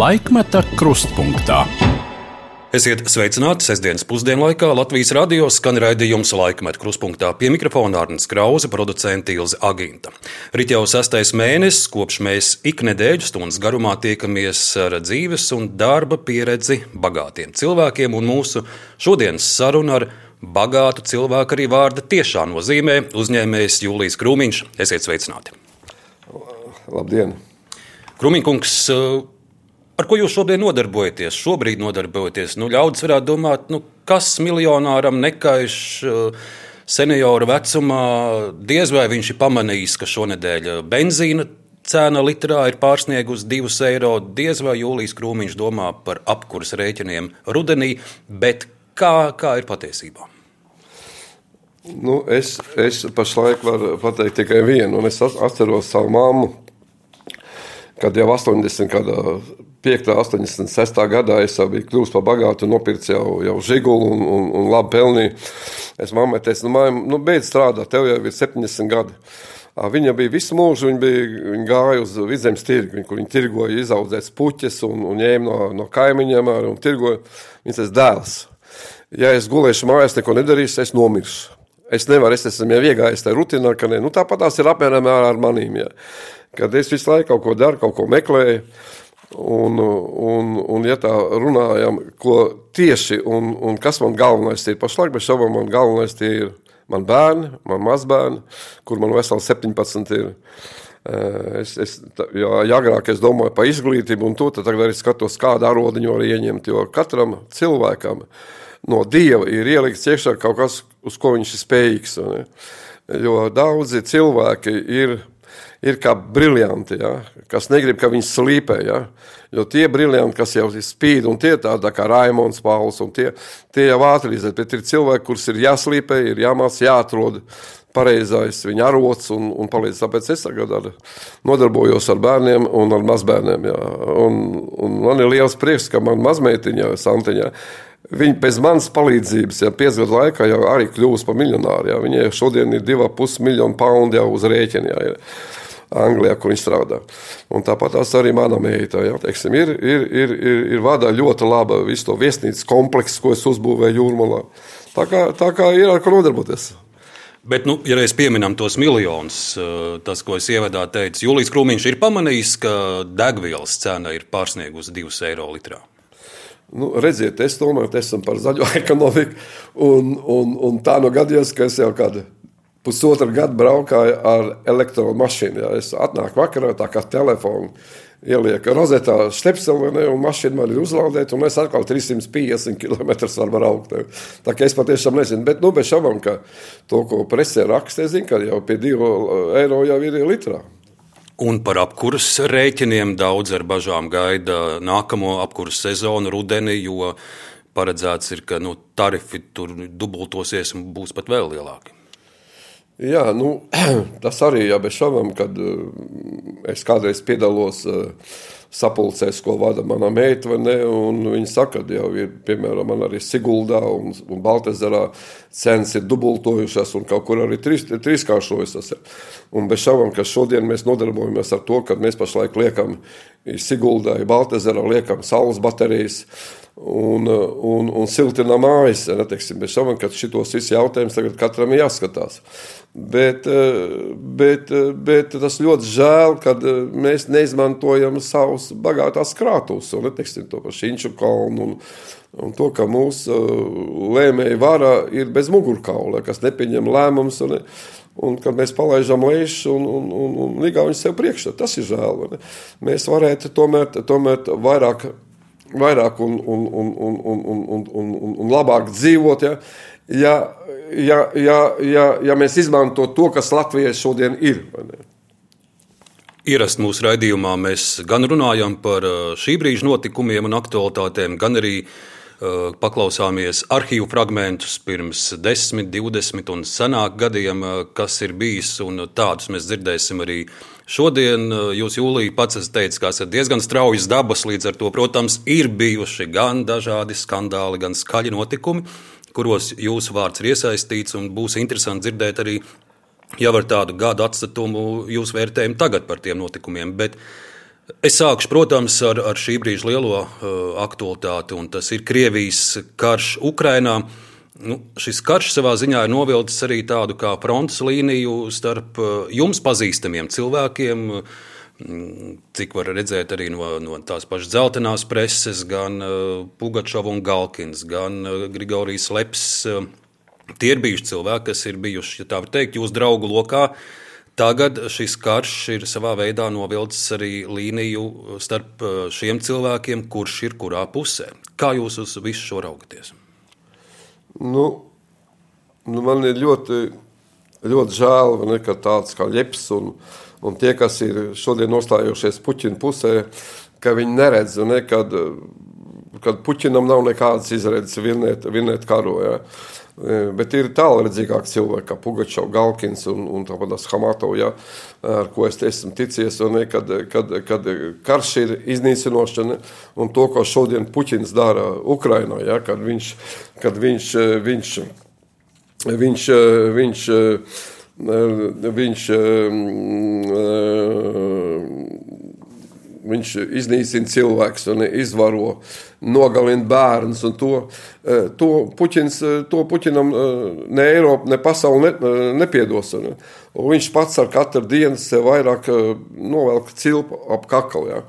Laikmeta krustpunktā. Esiet sveicināti sestdienas pusdienlaikā. Latvijas radio skan raidījums laikmet kruspunktā pie mikrofona Arnēs Krause, producents Ilze Aginta. Rit jau sastais mēnesis, kopš mēs ik nedēļu stundas garumā tiekamies ar dzīves un darba pieredzi bagātiem cilvēkiem, un mūsu šodienas saruna ar bagātu cilvēku arī vārda tiešā nozīmē uzņēmējs Jūlijas Krūmiņš. Esiet sveicināti! Labdien! Krūmiņkungs! Ar ko jūs šobrīd nodarbojaties? Šobrīd nodarbojaties. Nu, ļaudis varētu domāt, nu, kas miljonāram nekaiš uh, senioru vecumā, diez vai viņš ir pamanījis, ka šonadēļ benzīna cena litrā ir pārsniegusi 2 eiro. Diez vai Jūlijas Krūmiņš domā par apkurss rēķiniem rudenī, bet kā, kā ir patiesībā? Nu, es, es pašlaik varu pateikt tikai vienu, un es atceros savu māmu, kad jau 80. gada 5. 86. gadā es biju kļuvis par bagātu, nopircis jau, jau žigulu un, un, un labi pelnīju. Es mammai teicu, nu, māja, nu, beidz strādāt, tev jau ir 70 gadi. Viņa bija visu mūžu, viņa, bija, viņa gāja uz vidzemes tirgu, kur viņa tirgoja, izaudzēja puķes un, un ņēma no, no kaimiņiem un tirgoja. Viņas teica, dēls, ja es gulēšu mājās, neko nedarīšu, es nomiršu. Es nevaru, es esmu jau iegājis tajā rutīnā, ka ne. Nu, tāpat tās ir apmēram ar manīm. Ja. Kad es visu laiku kaut ko daru, kaut ko meklēju, Un, un, un, ja tā runājam, ko tieši un, un kas man galvenais ir pašlaik, bet šobrīd man galvenais ir man bērni, man mazbērni, kur man veseli 17 ir. Eh, es, es, jo, agrāk es domāju par izglītību, un to tagad arī skatos, kādu arodiņu var ieņemt. Jo katram cilvēkam no dieva ir ielikts iekšā kaut kas, uz ko viņš ir spējīgs. Ne? Jo daudzi cilvēki ir ir kā briljanti, ja, kas negrib, ka viņi slīpē. Ja. Jo tie briljanti, kas jau spīd, un tie tādi kā Raimons Pauls, un tie, tie jau ātri iziet, bet ir cilvēki, kurus ir jāslīpē, ir jāmāc, jāatrod pareizais viņa arots un, un palīdz. Tāpēc es tagad ar, nodarbojos ar bērniem un ar mazbērniem. Jā. Un, un man ir liels prieks, ka man mazmeitiņa, Santiņa, Viņa pēc manas palīdzības, ja piecu gadu laikā jau arī kļūst par miljonāru. Viņai šodien ir 2,5 miljonu poundu jau uz rēķina. Jā. Anglijā, kur viņi strādā. Un tāpat arī mana meita. Ja, teiksim, ir, ir, ir, ir, ir vada ļoti laba visu to viesnīcas kompleksu, ko es uzbūvēju jūrmalā. Tā kā, tā kā ir ar ko nodarboties. Bet, nu, ja reiz pieminam tos miljonus, eh, tas, ko es ievadā teicu, Jūlijas Krūmiņš ir pamanījis, ka degvielas cena ir pārsniegusi 2 eiro litrā. Nu, redziet, es tomēr esmu par zaļo ekonomiku, un, un, un tā no gadījās, ka es jau kādu pusotru gadu braukāju ar elektromašīnu. Ja. Es atnāku vakarā, tā kā telefonu ielieku rozetā stepselē, un mašīna man ir uzlādēta, un es atkal 350 km varu braukt. Tā kā es patiešām nezinu, bet nu, bez šaubām, ka to, ko presē raksta, es zinu, ka jau pie 2 eiro jau ir litrā. Un par apkurses rēķiniem daudz ar bažām gaida nākamo apkurses sezonu rudenī, jo paredzēts ir, ka nu, tarifi tur dubultosies un būs pat vēl lielāki. Jā, nu, tas arī ir bez šaubām, kad uh, es kādreiz piedalos uh, sapulcēs, ko vada mana meita. Viņa saka, ka jau ir, piemēram, man arī Siguldā un, un Baltezerā cenas ir dubultojušās un kaut kur arī trīs, trīskāršojušās. Un bez šaubām, ka šodien mēs nodarbojamies ar to, ka mēs pašlaik liekam Siguldā, Baltezerā, liekam saules baterijas un, un, un siltina mājas. Ja, teiksim, bez šaubām, ka šitos visus jautājumus tagad katram ir jāskatās. Bet, bet, bet tas ļoti žēl, ka mēs neizmantojam savus bagātās krātuves, un neteiksim to par Šinču kalnu. Un, un to, ka mūsu lēmēji vara ir bez mugurkaula, kas nepieņem lēmumus. Un, un kad mēs palaidām lejuši un, un, un, un ligāņu sev priekšā, tas ir žēl. Mēs varētu tomēr, tomēr vairāk vairāk un, un, un, un, un, un, un, un, un labāk dzīvot, ja, ja, ja, ja, ja, ja mēs izmantotu to, kas Latvijai šodien ir. Ierast mūsu raidījumā mēs gan runājam par uh, šī brīža notikumiem un aktualitātēm, gan arī uh, paklausāmies arhīvu fragmentus pirms 10, 20 un senāk gadiem, uh, kas ir bijis, un tādus mēs dzirdēsim arī Šodien eh, jūs, Jūlija, pats esat teicis, ka esat diezgan straujas dabas, līdz ar to, protams, ir bijuši gan dažādi skandāli, gan skaļi notikumi, kuros jūsu vārds ir iesaistīts, un būs interesanti dzirdēt arī jau ar tādu gadu atstatumu jūsu vērtējumu tagad par tiem notikumiem. Bet Es sākušu, protams, ar, ar šī brīža lielo uh, aktualitāti, un tas ir Krievijas karš Ukrajinā. Nu, šis karš savā ziņā ir novilcis arī tādu kā frontes līniju starp uh, jums pazīstamiem cilvēkiem. Uh, cik var redzēt arī no, no tās pašas dzeltenās preses, gan uh, Pugačovs un Galkins, gan uh, Grigorijs Leps. Uh, tie ir bijuši cilvēki, kas ir bijuši, ja tā var teikt, jūsu draugu lokā. Uh, Tagad šis karš ir savā veidā novilcis arī līniju starp uh, šiem cilvēkiem, kurš ir kurā pusē. Kā jūs uz visu šo raugaties? Nu, nu man ir ļoti, ļoti žēl, ne, ka tāds kā Leps un, un tie, kas ir šodien nostājušies Puķina pusē, ka viņi neredz, ne, kad, kad Puķinam nav nekādas izredzes vinēt, vinēt karu. Ja. Bet ir tālredzīgāki cilvēki, kā Pugačovs, Galkins un, un tāpat Hamatovs, ja, ar ko es esmu ticies. Un, kad, kad, kad karš ir iznīcinošana un to, ko šodien Puķins dara Ukrajinā, ja, kad viņš, kad viņš, viņš, viņš, viņš, viņš, viņš, viņš iznīcina cilvēkus un izvaro, nogalina bērnus. To, e, to, Puķins, e, to Puķinam e, ne Eiropa, ne pasaule ne, nepiedos. Un, un viņš pats ar katru dienu sev vairāk novelk cilpu ap kaklu. Ja.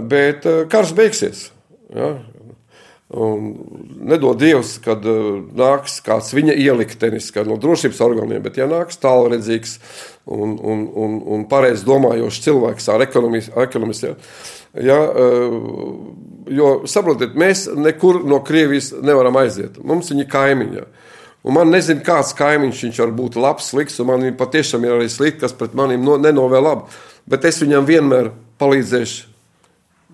Bet karš beigsies. Ja. Un nedod Dievs, kad uh, nāks kāds viņa ieliktenis no drošības orgāniem, bet ja nāks tālredzīgs un, un, un, un pareizi domājošs cilvēks ar ekonomistiem. Ja, uh, jo saprotiet, mēs nekur no Krievijas nevaram aiziet. Mums viņi kaimiņi. Un man nezinu, kāds kaimiņš viņš var būt labs, slikts, un man patiešām ir arī slikti, kas pret maniem no, nenovēl labu. Bet es viņam vienmēr palīdzēšu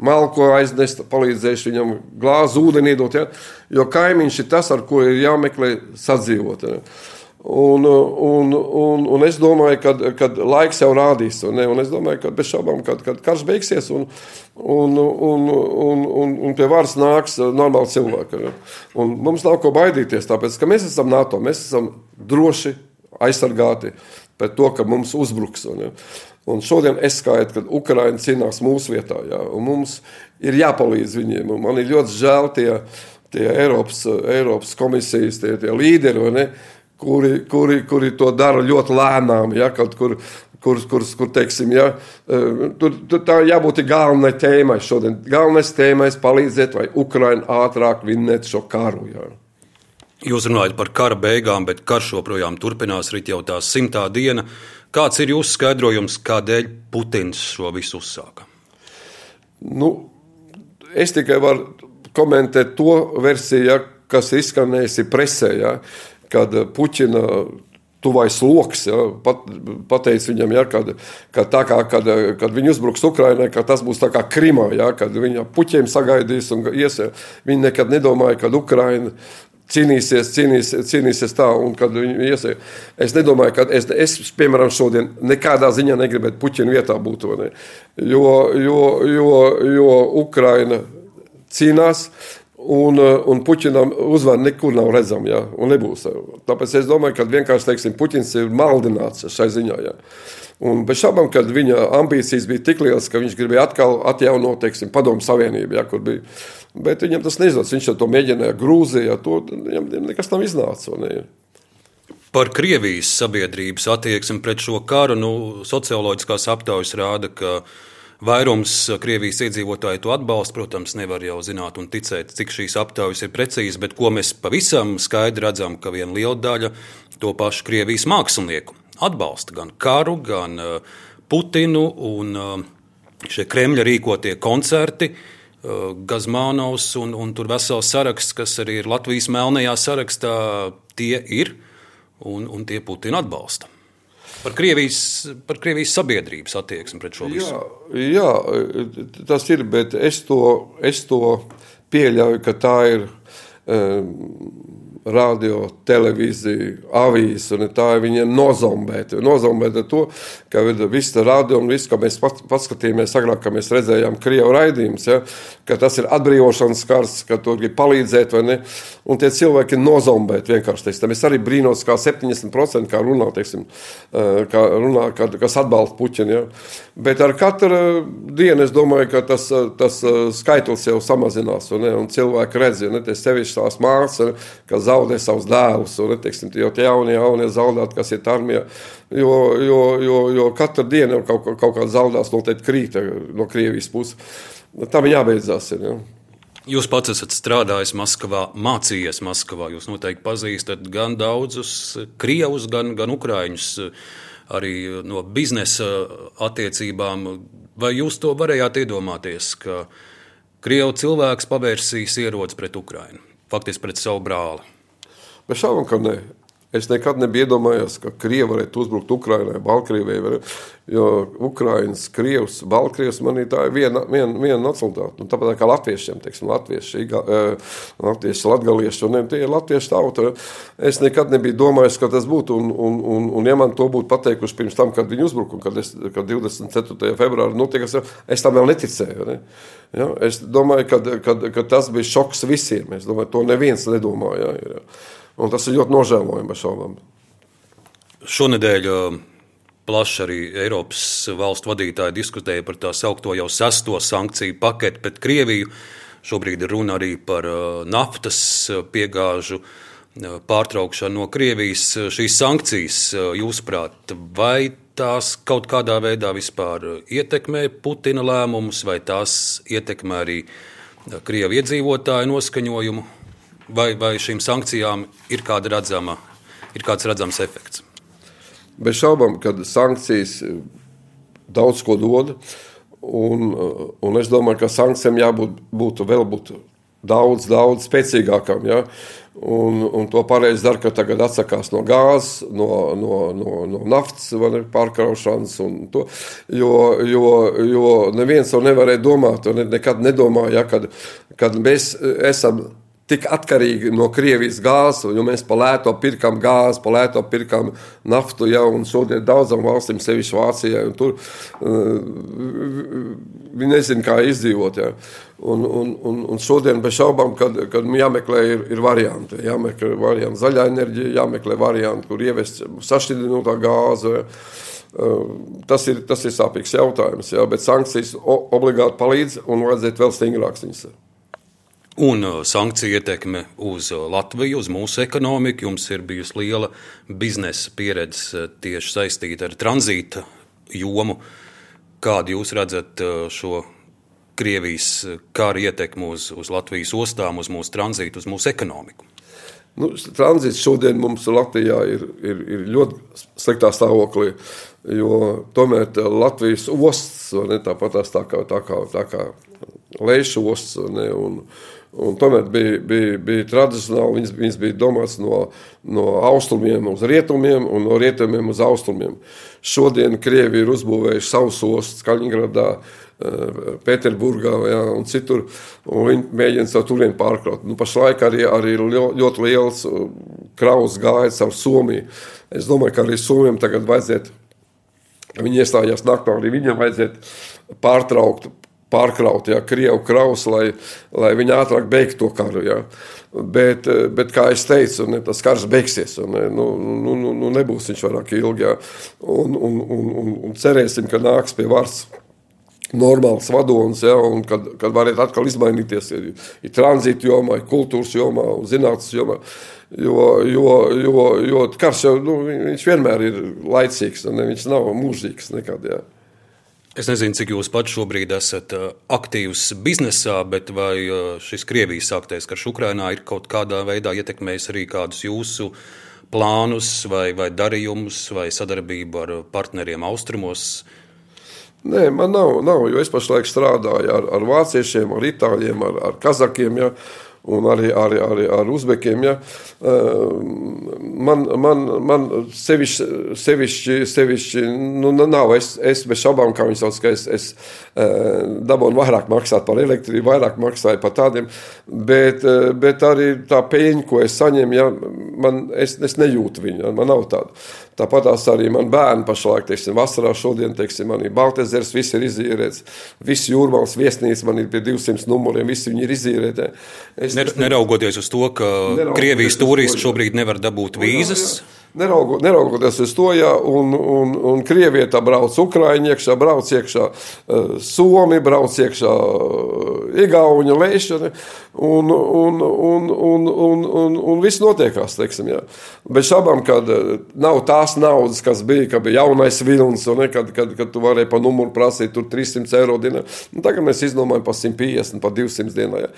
malko aiznest, palīdzēšu viņam glāzi ūdeni iedot. Ja? Jo kaimiņš ir tas, ar ko ir jāmeklē sadzīvot. Ja? Un, un, un, un es domāju, ka laiks jau rādīs, ne, un es domāju, ka bez šaubām, kad, kad karš beigsies, un, un, un, un, un, un pie varas nāks normāli cilvēki. Ne? Un mums nav ko baidīties, tāpēc ka mēs esam NATO, mēs esam droši aizsargāti pret to, ka mums uzbruks. Un, Un šodien es skaitu, ka Ukraiņa cīnās mūsu vietā, jā, un mums ir jāpalīdz viņiem. Man ir ļoti žēl tie, tie Eiropas, Eiropas komisijas tie, tie līderi, ne, kuri, kuri, kuri to dara ļoti lēnām. Ja, kaut kur, kur, kur, kur teiksim, ja, e, tur, tur tā jābūt galvenai tēmai šodien. Galvenais tēmais palīdzēt, lai Ukraiņa ātrāk vinnētu šo karu. Ja. Jūs runājat par kara beigām, bet karš joprojām turpinās, rīt jau tā simtā diena. Kāds ir jūsu skaidrojums, kādēļ Putins šo visu uzsāka? Nu, es tikai varu komentēt to versiju, ja, kas izskanējusi presē, ja, kad Puķina tuvais lokus. Ja, pat, pateicis viņam, ja, kad, kad, kā, kad, kad viņi uzbruks Ukraiņai, ka tas būs kā Krimā, ja, kad viņa puķiem sagaidīs un iesies. Viņi nekad nedomāja, ka Ukraiņa cīnīsies, cīnīsies, cīnīsies tā, un kad viņi iesiet. Es nedomāju, ka es, es, piemēram, šodien nekādā ziņā negribētu Puķina vietā būt. Jo, jo, jo, jo Ukraina cīnās. Un, un Puķinam uzvara nekur nav redzama, ja, nebūs. Tāpēc es domāju, ka vienkārši teiksim, Puķins ir maldināts šai ziņā. Ja. Un bez šaubām, ka viņa ambīcijas bija tik lielas, ka viņš gribēja atkal atjaunot teiksim, Padomu Savienību, ja, kur bija Bet viņam tas neizdodas. Viņš to mēģināja Grūzijā, to viņam nekas nav iznācis. Ne? Par Krievijas sabiedrības attieksmi pret šo karu nu, socioloģiskās aptaujas rāda, ka vairums Krievijas iedzīvotāju to atbalsta. Protams, nevar jau zināt un ticēt, cik šīs aptaujas ir precīzas, bet ko mēs pavisam skaidri redzam, ka viena liela daļa to pašu Krievijas mākslinieku atbalsta gan karu, gan uh, Putinu un uh, šie Kremļa rīkotie koncerti. Gazmānovs un, un tur vesels saraksts, kas arī ir Latvijas melnajā sarakstā, tie ir un, un tie Putina atbalsta. Par Krievijas, par Krievijas sabiedrības attieksmi pret šo visu. Jā, jā, tas ir, bet es to, es to pieļauju, ka tā ir um, radio, televīziju, avīzes, un tā ir viņiem nozombēta. Nozombēta to, ka viss ir radio un viss, ko mēs paskatījāmies agrāk, kad mēs redzējām Krievu raidījumus, ja, ka tas ir atbrīvošanas karsts, ka tur grib palīdzēt, vai ne, un tie cilvēki ir nozombēti vienkārši, teiksim. Es arī brīnos, kā 70% kā runā, teiksim, kā runā, kas atbalsta Puķinu, ja. Bet ar katru dienu es domāju, ka tas, tas skaitlis jau samazinās, un, ne, un cilvēki redz, ja ne, tie sevišķi tās māsas, kas zaudē savus dēlus, un teiksim, jau tie jaunie, jaunie zaudēti, kas ir armijā. Jo, jo, jo, jo katru dienu kaut, kaut kāda zaudās noteikti krīt no Krievijas puses. Tam jābeidzās. Ir, ja. Jūs pats esat strādājis Maskavā, mācījies Maskavā. Jūs noteikti pazīstat gan daudzus krievus, gan, gan ukrāņus, arī no biznesa attiecībām. Vai jūs to varējāt iedomāties, ka krievu cilvēks pavērsīs ierodas pret Ukrajinu? faktiski pret savu brāli. Bez šaubām, ka nē. Es nekad nebiju iedomājies, ka Krievija varētu uzbrukt Ukraiņai, Baltkrievijai. Jo Ukraiņas, Krievijas, Baltkrievijas man ir tā viena, viena, viena nacionalitāte. Nu, tāpat kā latviešiem, teiksim, latvieši, latvieši, latgalieši, un tie ir latvieši tauta. Es nekad nebiju domājis, ka tas būtu, un, un, un, un ja man to būtu pateikuši pirms tam, kad viņi uzbruka, kad, es, kad 24. februārī notika, es tam vēl neticēju. Ne? Ja? Es domāju, ka, tas bija šoks visiem. Es domāju, to neviens nedomāja. Ja? Un tas ir ļoti nožēlojami bez šaubām. Šonadēļ uh, plaši arī Eiropas valstu vadītāji diskutēja par tā saucamo jau sesto sankciju paketi pret Krieviju. Šobrīd ir runa arī par uh, naftas uh, piegāžu pārtraukšanu no Krievijas. Šīs sankcijas, jūsuprāt, vai tās kaut kādā veidā vispār ietekmē Putina lēmumus, vai tās ietekmē arī Krievu iedzīvotāju noskaņojumu, vai, vai šīm sankcijām ir, kāda redzama, ir kāds redzams efekts? Bez šaubām, ka sankcijas daudz ko dod. Un, un es domāju, ka sankcijām jābūt būtu vēl būtu daudz, daudz spēcīgākām. Ja? Un, un to pareizi dara, ka tagad atsakās no gāzes, no, no, no, no naftas pārkraušanas. To, jo, jo, jo neviens to nevarēja domāt, un nekad nedomāja, ja, kad, kad mēs esam tik atkarīgi no Krievijas gāzes, jo mēs pa lēto pirkam gāzi, pa lēto pirkam naftu jau, un šodien daudzām valstīm, sevišķi Vācijai, un tur uh, viņi nezina, kā izdzīvot. Ja. Un, un, un, un šodien bez šaubām, kad, kad jāmeklē ir, ir varianti. Jāmeklē varianti zaļā enerģija, jāmeklē varianti, kur ievest sašķidrinātā gāze. Uh, tas ir, tas ir sāpīgs jautājums, jā, bet sankcijas obligāti palīdz un vajadzētu vēl stingrākas viņas un uh, sankciju ietekme uz uh, Latviju, uz mūsu ekonomiku. Jums ir bijusi liela biznesa pieredze uh, tieši saistīta ar tranzīta jomu. Kādu jūs redzat šo Krievijas kara ietekmi uz, uz Latvijas ostām, uz mūsu tranzītu, uz mūsu ekonomiku? Nu, tranzīts šodien mums Latvijā ir, ir, ir ļoti sliktā stāvoklī, tomēr Latvijas ostas, ne, tāpat tā kā, tā kā, tā kā Leišu ostas, ne, un, Un tomēr bija, bija, bija tradicionāli, viņas, viņas bija domāts no, no austrumiem uz rietumiem un no rietumiem uz austrumiem. Šodien Krievi ir uzbūvējuši savus ostas Kaļiņgradā, eh, Pēterburgā ja, un citur, un viņi mēģina savu turienu pārkraut. Nu, pašlaik arī, arī ļoti liels eh, kraus gājis ar Somiju. Es domāju, ka arī Somijam tagad vajadzētu, viņi iestājās naktā, arī viņam vajadzētu pārtraukt pārkraut, ja, Krievu kraus, lai, lai viņi ātrāk beigtu to karu. Ja. Bet, bet, kā jau teicu, ne, tas karš beigsies. Un, ne, nu, nu, nu, nu, nebūs viņš vairāk ilgi. Ja. Un, un, un, un, un cerēsim, ka nāks pie varas normāls vadonis, ja, un kad, kad varētu atkal izmainīties ir, ir tranzīta jomā, ir kultūras jomā, zinātnes jomā. Jo, jo, jo, jo karš jau nu, vienmēr ir laicīgs, ne, viņš nav mūžīgs nekad. Ja. Es nezinu, cik jūs pats šobrīd esat uh, aktīvs biznesā, bet vai uh, šis Krievijas sāktais karš Ukrainā ir kaut kādā veidā ietekmējis arī kādus jūsu plānus, vai, vai darījumus, vai sadarbību ar partneriem austrumos? Nē, man nav, nav jo es pašlaik strādāju ar, ar vāciešiem, ar itāļiem, ar, ar kazakiem. Ja, un arī, arī, arī ar uzbekiem. Ja. Man, man, man sevišķi, sevišķi, sevišķi nu, nav, es, es bez šaubām, kā viņi sauc, ka es, es dabūnu vairāk maksāt par elektrību, vairāk maksāju par tādiem, bet, bet arī tā peļņa, ko es saņemu, ja, man, es, es nejūtu viņu, man nav tāda. Tāpat arī man bērni pašlaik, teiksim, vasarā šodien, teiksim, man ir Baltezers, viss ir izīrēts, viss jūrmāls viesnīca, man ir pie 200 numuriem, visi viņi ir izīrēti. Es, Neraugoties uz to, ka Krievijas turisti šobrīd nevar dabūt vīzas. Jā, jā. Neraugoties uz to, ja un, un, un Krievija tā brauc Ukraiņu iekšā, brauc iekšā uh, Somi, brauc iekšā uh, Igauņu lēšana, un, un, un, un, un, un, un viss notiekās, teiksim, ja. Bet šabam, kad nav tās naudas, kas bija, kad bija jaunais vilns, un ne, kad, kad, kad tu varēji pa numuru prasīt tur 300 eiro dienā, nu, tagad mēs izdomājam pa 150, pa 200 dienā, ja.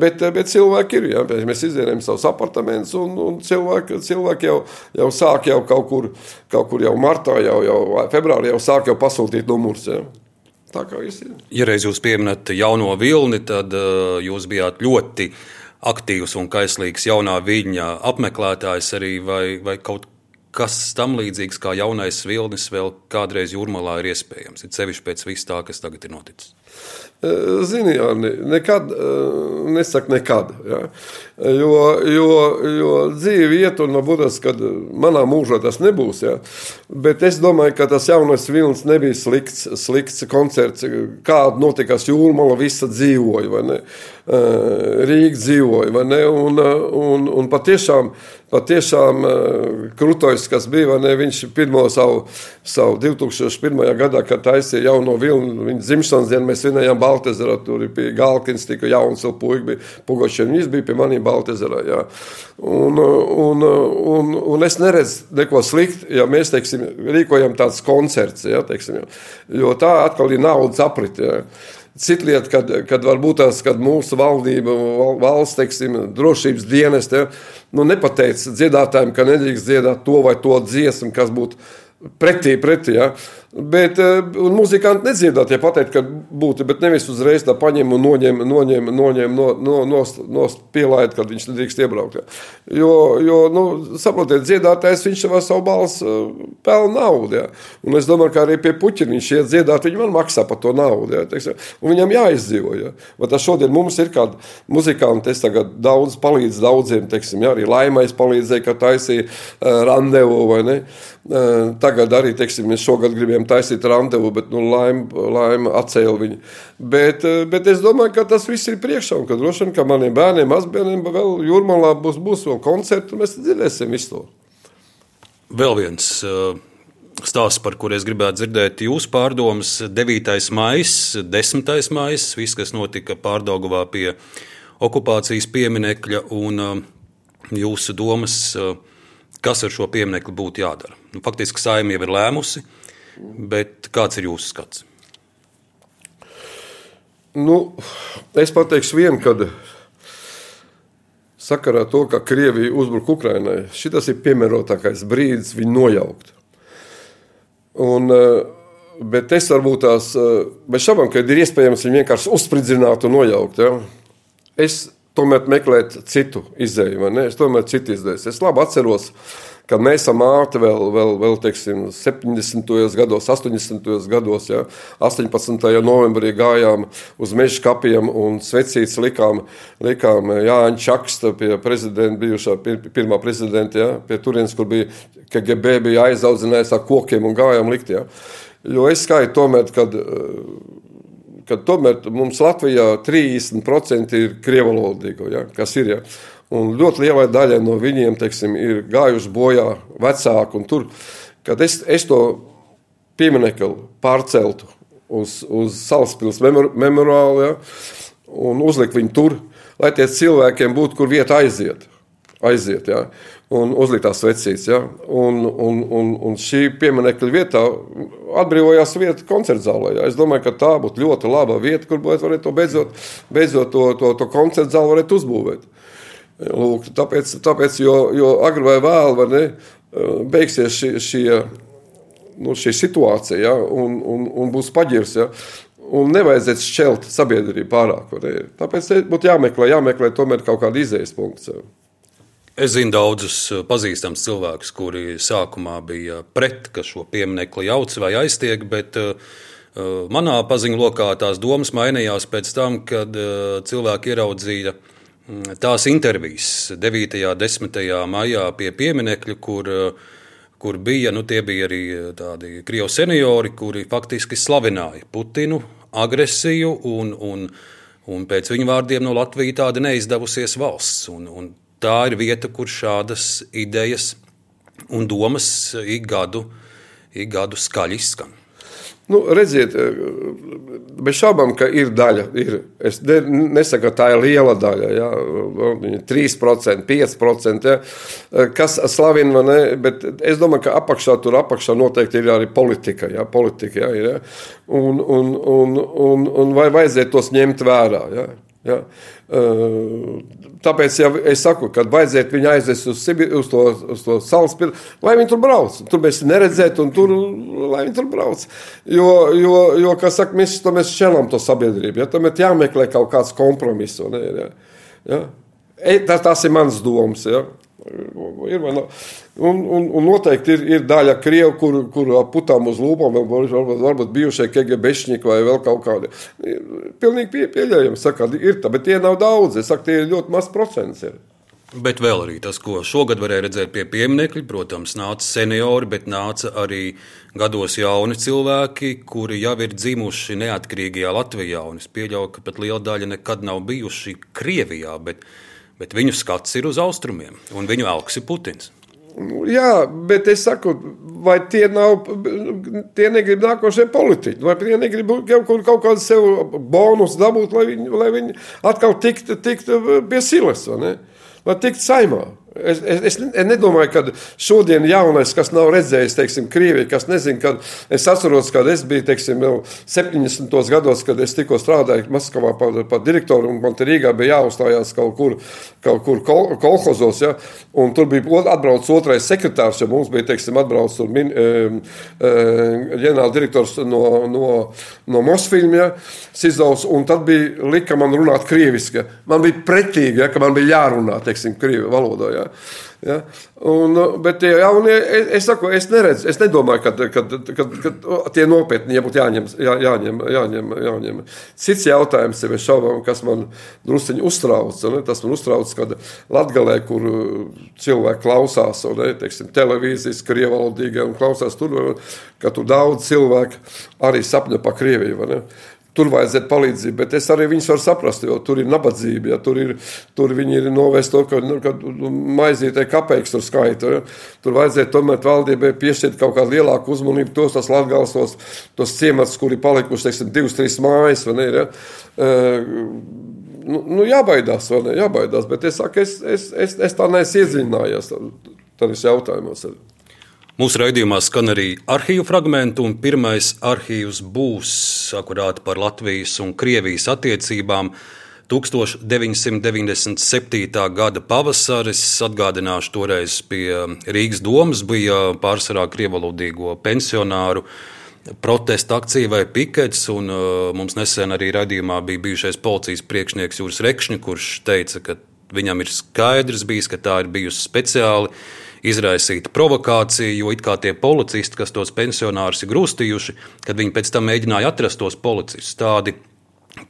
Bet, bet cilvēki ir, ja, mēs izdzienējam savus apartamentus, un, un cilvēki, cilvēki jau jau sāk jau kaut kur, kaut kur jau martā, jau, jau februārī jau sāk jau pasūtīt numurus. Ja. Tā kā viss ir. Ja reiz jūs pieminat jauno vilni, tad uh, jūs bijāt ļoti aktīvs un kaislīgs jaunā viļņa apmeklētājs arī vai, vai kaut kas tam līdzīgs kā jaunais vilnis vēl kādreiz jūrmalā ir iespējams, ir sevišķi pēc vis tā, kas tagad ir noticis. Zini, jā, nekad, nesaka nekad. Jā. Jo, jo, jo dzīve iet, un varbūt tas manā mūžā tas nebūs. Jā. Bet es domāju, ka tas jaunais vilnis nebija slikts, slikts koncerts. Kāda notikās jūrmala, visa dzīvoja, Rīga dzīvoja, un, un, un patiešām patiešām krutojs, kas bija. Viņš pirmo savu, savu 2001. gadā, kad taisīja jauno vilnu, viņa dzimšanas dienu, mēs vinējām Baltezerā, tur bija Galkins, tika jauns, vēl puika bija Pugočiem, viņš bija pie maniem Baltezerā, jā. Un, un, un, un es neredzu neko sliktu, ja mēs, teiksim, rīkojam tāds koncerts, jā, teiksim, jo tā atkal ir naudas aprit, jā. Cita lieta, kad, kad varbūt tās, kad mūsu valdība, valsts, teiksim, drošības dienas, ja, nu, nepateica dziedātājiem, ka nedrīkst dziedāt to vai to dziesmu, kas būtu pretī, pretī. Ja. Bet uh, muzikanti nedziedāt, ja pateikt, ka būtu, bet nevis uzreiz tā paņem un noņem, noņem, noņem no, no, nost, nost pielaid, kad viņš nedrīkst iebraukt. Ja. Jo, jo nu, saprotiet, dziedātājs viņš savā savu balsu uh, pelna naudu. Ja. Un es domāju, ka arī pie puķina viņš iet dziedāt, viņi man maksā par to naudu. Ja, teiksim, un viņam jāizdzīvo. Ja. Vai tas šodien mums ir kādi muzikanti, es tagad daudz palīdzu daudziem, teiksim, ja, arī laimais palīdzēja, ka taisīja uh, randevu vai ne. Uh, tagad arī, teiksim, mēs šogad gribējām viņiem taisīt randevu, bet nu, laime laim atcēla viņu. Bet, eh, bet es domāju, ka tas viss ir priekšā un ka droši vien, ka maniem bērniem, mazbērniem vēl jūrmalā būs, būs vēl koncerti un mēs dzirdēsim visu to. Vēl viens uh, stāsts, par kur es gribētu dzirdēt jūsu pārdomas. 9. maija, 10. maija, viss, kas notika Pārdagovā pie okupācijas pieminekļa un uh, jūsu domas, kas ar šo pieminekli būtu jādara. Nu, faktiski saimnieka jau ir lēmusi, Bet kāds ir jūsu skats? Nu, es pateikšu vienu, kad sakarā to, ka Krievija uzbruka Ukrainai, šis ir piemērotākais brīdis viņu nojaukt. Un, eh, bet es varbūt tās, eh, bez šaubām, ka ir iespējams viņu vienkārši uzspridzināt un nojaukt. Ja? Es tomēr meklētu citu izēju, es tomēr citu izēju. Es labi atceros, ka kad mēs ar māti vēl, vēl, vēl teiksim, 70. gados, 80. gados, ja, 18. novembrī gājām uz meža kapiem un svecītas likām, likām Jāņa Čaksta pie prezidenta, bijušā pirmā prezidenta, ja, pie turienes, kur bija KGB bija aizaudzinājis ar kokiem un gājām likt. Ja. Jo es skaitu tomēr, kad kad tomēr mums Latvijā 30% ir krievalodīgo, ja, kas ir. Ja. Un ļoti lielai daļai no viņiem teiksim, ir gājuši bojā vecāki. Tur, kad es, es to pieminiektu pārceltu uz, uz Salaspils memor, memoriālu ja, un uzlikt viņu tur, lai tie cilvēkiem būtu, kur vieta aiziet. aiziet ja, un uzlikt tās vecītes. Ja, un, un, un, un šī pieminiekta vietā atbrīvojās vieta koncerta zālē. Ja. Es domāju, ka tā būtu ļoti laba vieta, kur varētu to beidzot, beidzot to, to, to koncerta zāli uzbūvēt. Lūk, tāpēc, tāpēc jo, jo agri vai vēlu ne, beigsies šī, šī, nu, šī situācija ja, un, un, un būs paģirs. Ja, Un nevajadzētu šķelt sabiedrību pārāk. Tāpēc būtu jāmeklē, jāmeklē tomēr kaut kāda izējas punkts. Es zinu daudzus pazīstamus cilvēkus, kuri sākumā bija pret, ka šo pieminiektu jauc vai aiztiek, bet uh, manā paziņu lokā tās domas mainījās pēc tam, kad uh, cilvēki ieraudzīja mm, tās intervijas 9. un 10. maijā pie pieminiekļa, kur kur bija, nu, bija arī eh, tādi krievu seniori, kuri faktiski slavināja Putinu agresiju, un, un, un pēc viņu vārdiem no Latvijas tāda neizdevusies valsts. Un, un tā ir vieta, kur šādas idejas un domas ik gadu, ik gadu skaļi izskan. Nu, redziet, eh, bez šaubām, ka ir daļa. Ir. Es ne, nesaku, ka tā ir liela daļa. Ja? 3%, 5%, ja? kas slavina, ne? bet es domāju, ka apakšā tur apakšā noteikti ir arī politika. Ja? politika ja? Ir, ja? Un, un, un, un, un vai vajadzētu tos ņemt vērā? Ja? Ja? Tāpēc ja es saku, ka vajadzētu viņu aizvest uz, uz to, uz to salas pilsētu, lai viņi tur brauc. Tur mēs neredzētu, un tur, lai viņi tur brauc. Jo, jo, jo kā saka, mēs, mēs šķelam to sabiedrību. Ja? Tam ir jāmeklē kaut kāds kompromiss. Ja? Ja? E, tas, tas ir mans domas. Ja? Ir, un, un, un noteikti ir, ir daļa krievu, kur, kur putām uz lūpām, varbūt, varbūt bijušie KGBšņiki vai vēl kaut kādi. Pilnīgi pie, pieļaujami, saka, ir tā, bet tie nav daudz. Es saku, tie ir ļoti maz procents. Ir. Bet vēl arī tas, ko šogad varēja redzēt pie pieminiekļa, protams, nāca seniori, bet nāca arī gados jauni cilvēki, kuri jau ir dzimuši neatkarīgajā Latvijā. Un es pieļauju, ka pat liela daļa nekad nav bijuši Krievijā. Bet bet viņu skats ir uz austrumiem, un viņu elks ir Putins. Jā, bet es saku, vai tie nav, tie negrib nākošie politiķi, vai tie negrib kaut, kaut kādu sev bonus dabūt, lai viņi, lai viņi atkal tiktu tikt pie silas, vai ne? Lai tiktu saimā. Es, es, es nedomāju, ka šodien jaunais, kas nav redzējis, teiksim, Krieviju, kas nezina, kad es atceros, kad es biju, teiksim, jau 70. gados, kad es tikko strādāju Maskavā par, par direktoru, un man te Rīgā bija jāuzstājās kaut kur, kaut kur kol, kolhozos, ja, un tur bija atbrauc otrais sekretārs, jo mums bija, teiksim, atbrauc tur min, e, e, ģenerāla direktors no, no, no Mosfilm, ja, Sizovs, un tad bija lika man runāt krieviski. Man bija pretīgi, ja, ka man bija jārunā, teiksim, krievi valodā. Ja. Ja? Un, bet tie jaunie, es, es, saku, es neredzu, es nedomāju, ka, ka, ka, ka tie nopietni būtu jāņem, jā, jāņem, jāņem, jāņem. Cits jautājums ir šaubām, kas man druskuļi uztrauc. Ne? Tas man uztrauc, kad Latvijā, kur cilvēki klausās, un, ne, teiksim, televīzijas, krievalodīgā un klausās tur, ka tur daudz cilvēku arī sapņo par Krieviju tur vajadzētu palīdzību. Bet es arī viņus varu saprast, jo tur ir nabadzība. Ja, tur, ir, tur viņi ir novērst to, ka, nu, ka maizītē kapeiks tur skaita. Ja. Tur vajadzētu tomēr valdībai piešķirt kaut kādu lielāku uzmanību tos, tos latgals, tos, tos ciematus, kuri palikuši, teiksim, divas, trīs mājas, vai ne, ja. Nu, nu, jābaidās, vai ne, jābaidās, bet es saku, es, es, es, es tā neesmu iedziļinājies tādās jautājumos. Arī. Mūsu raidījumā skan arī arhīvu fragmenti, un pirmais arhīvs būs akurāti par Latvijas un Krievijas attiecībām. 1997. gada pavasaris, atgādināšu, toreiz pie Rīgas domas bija pārsvarā krievalodīgo pensionāru protesta akcija vai pikets, un uh, mums nesen arī radījumā bija bijušais policijas priekšnieks Jūras Rekšņa, kurš teica, ka viņam ir skaidrs bijis, ka tā ir bijusi speciāli izraisīta provokācija, jo it kā tie policisti, kas tos pensionārus ir grūstījuši, kad viņi pēc tam mēģināja atrast tos policistus, tādi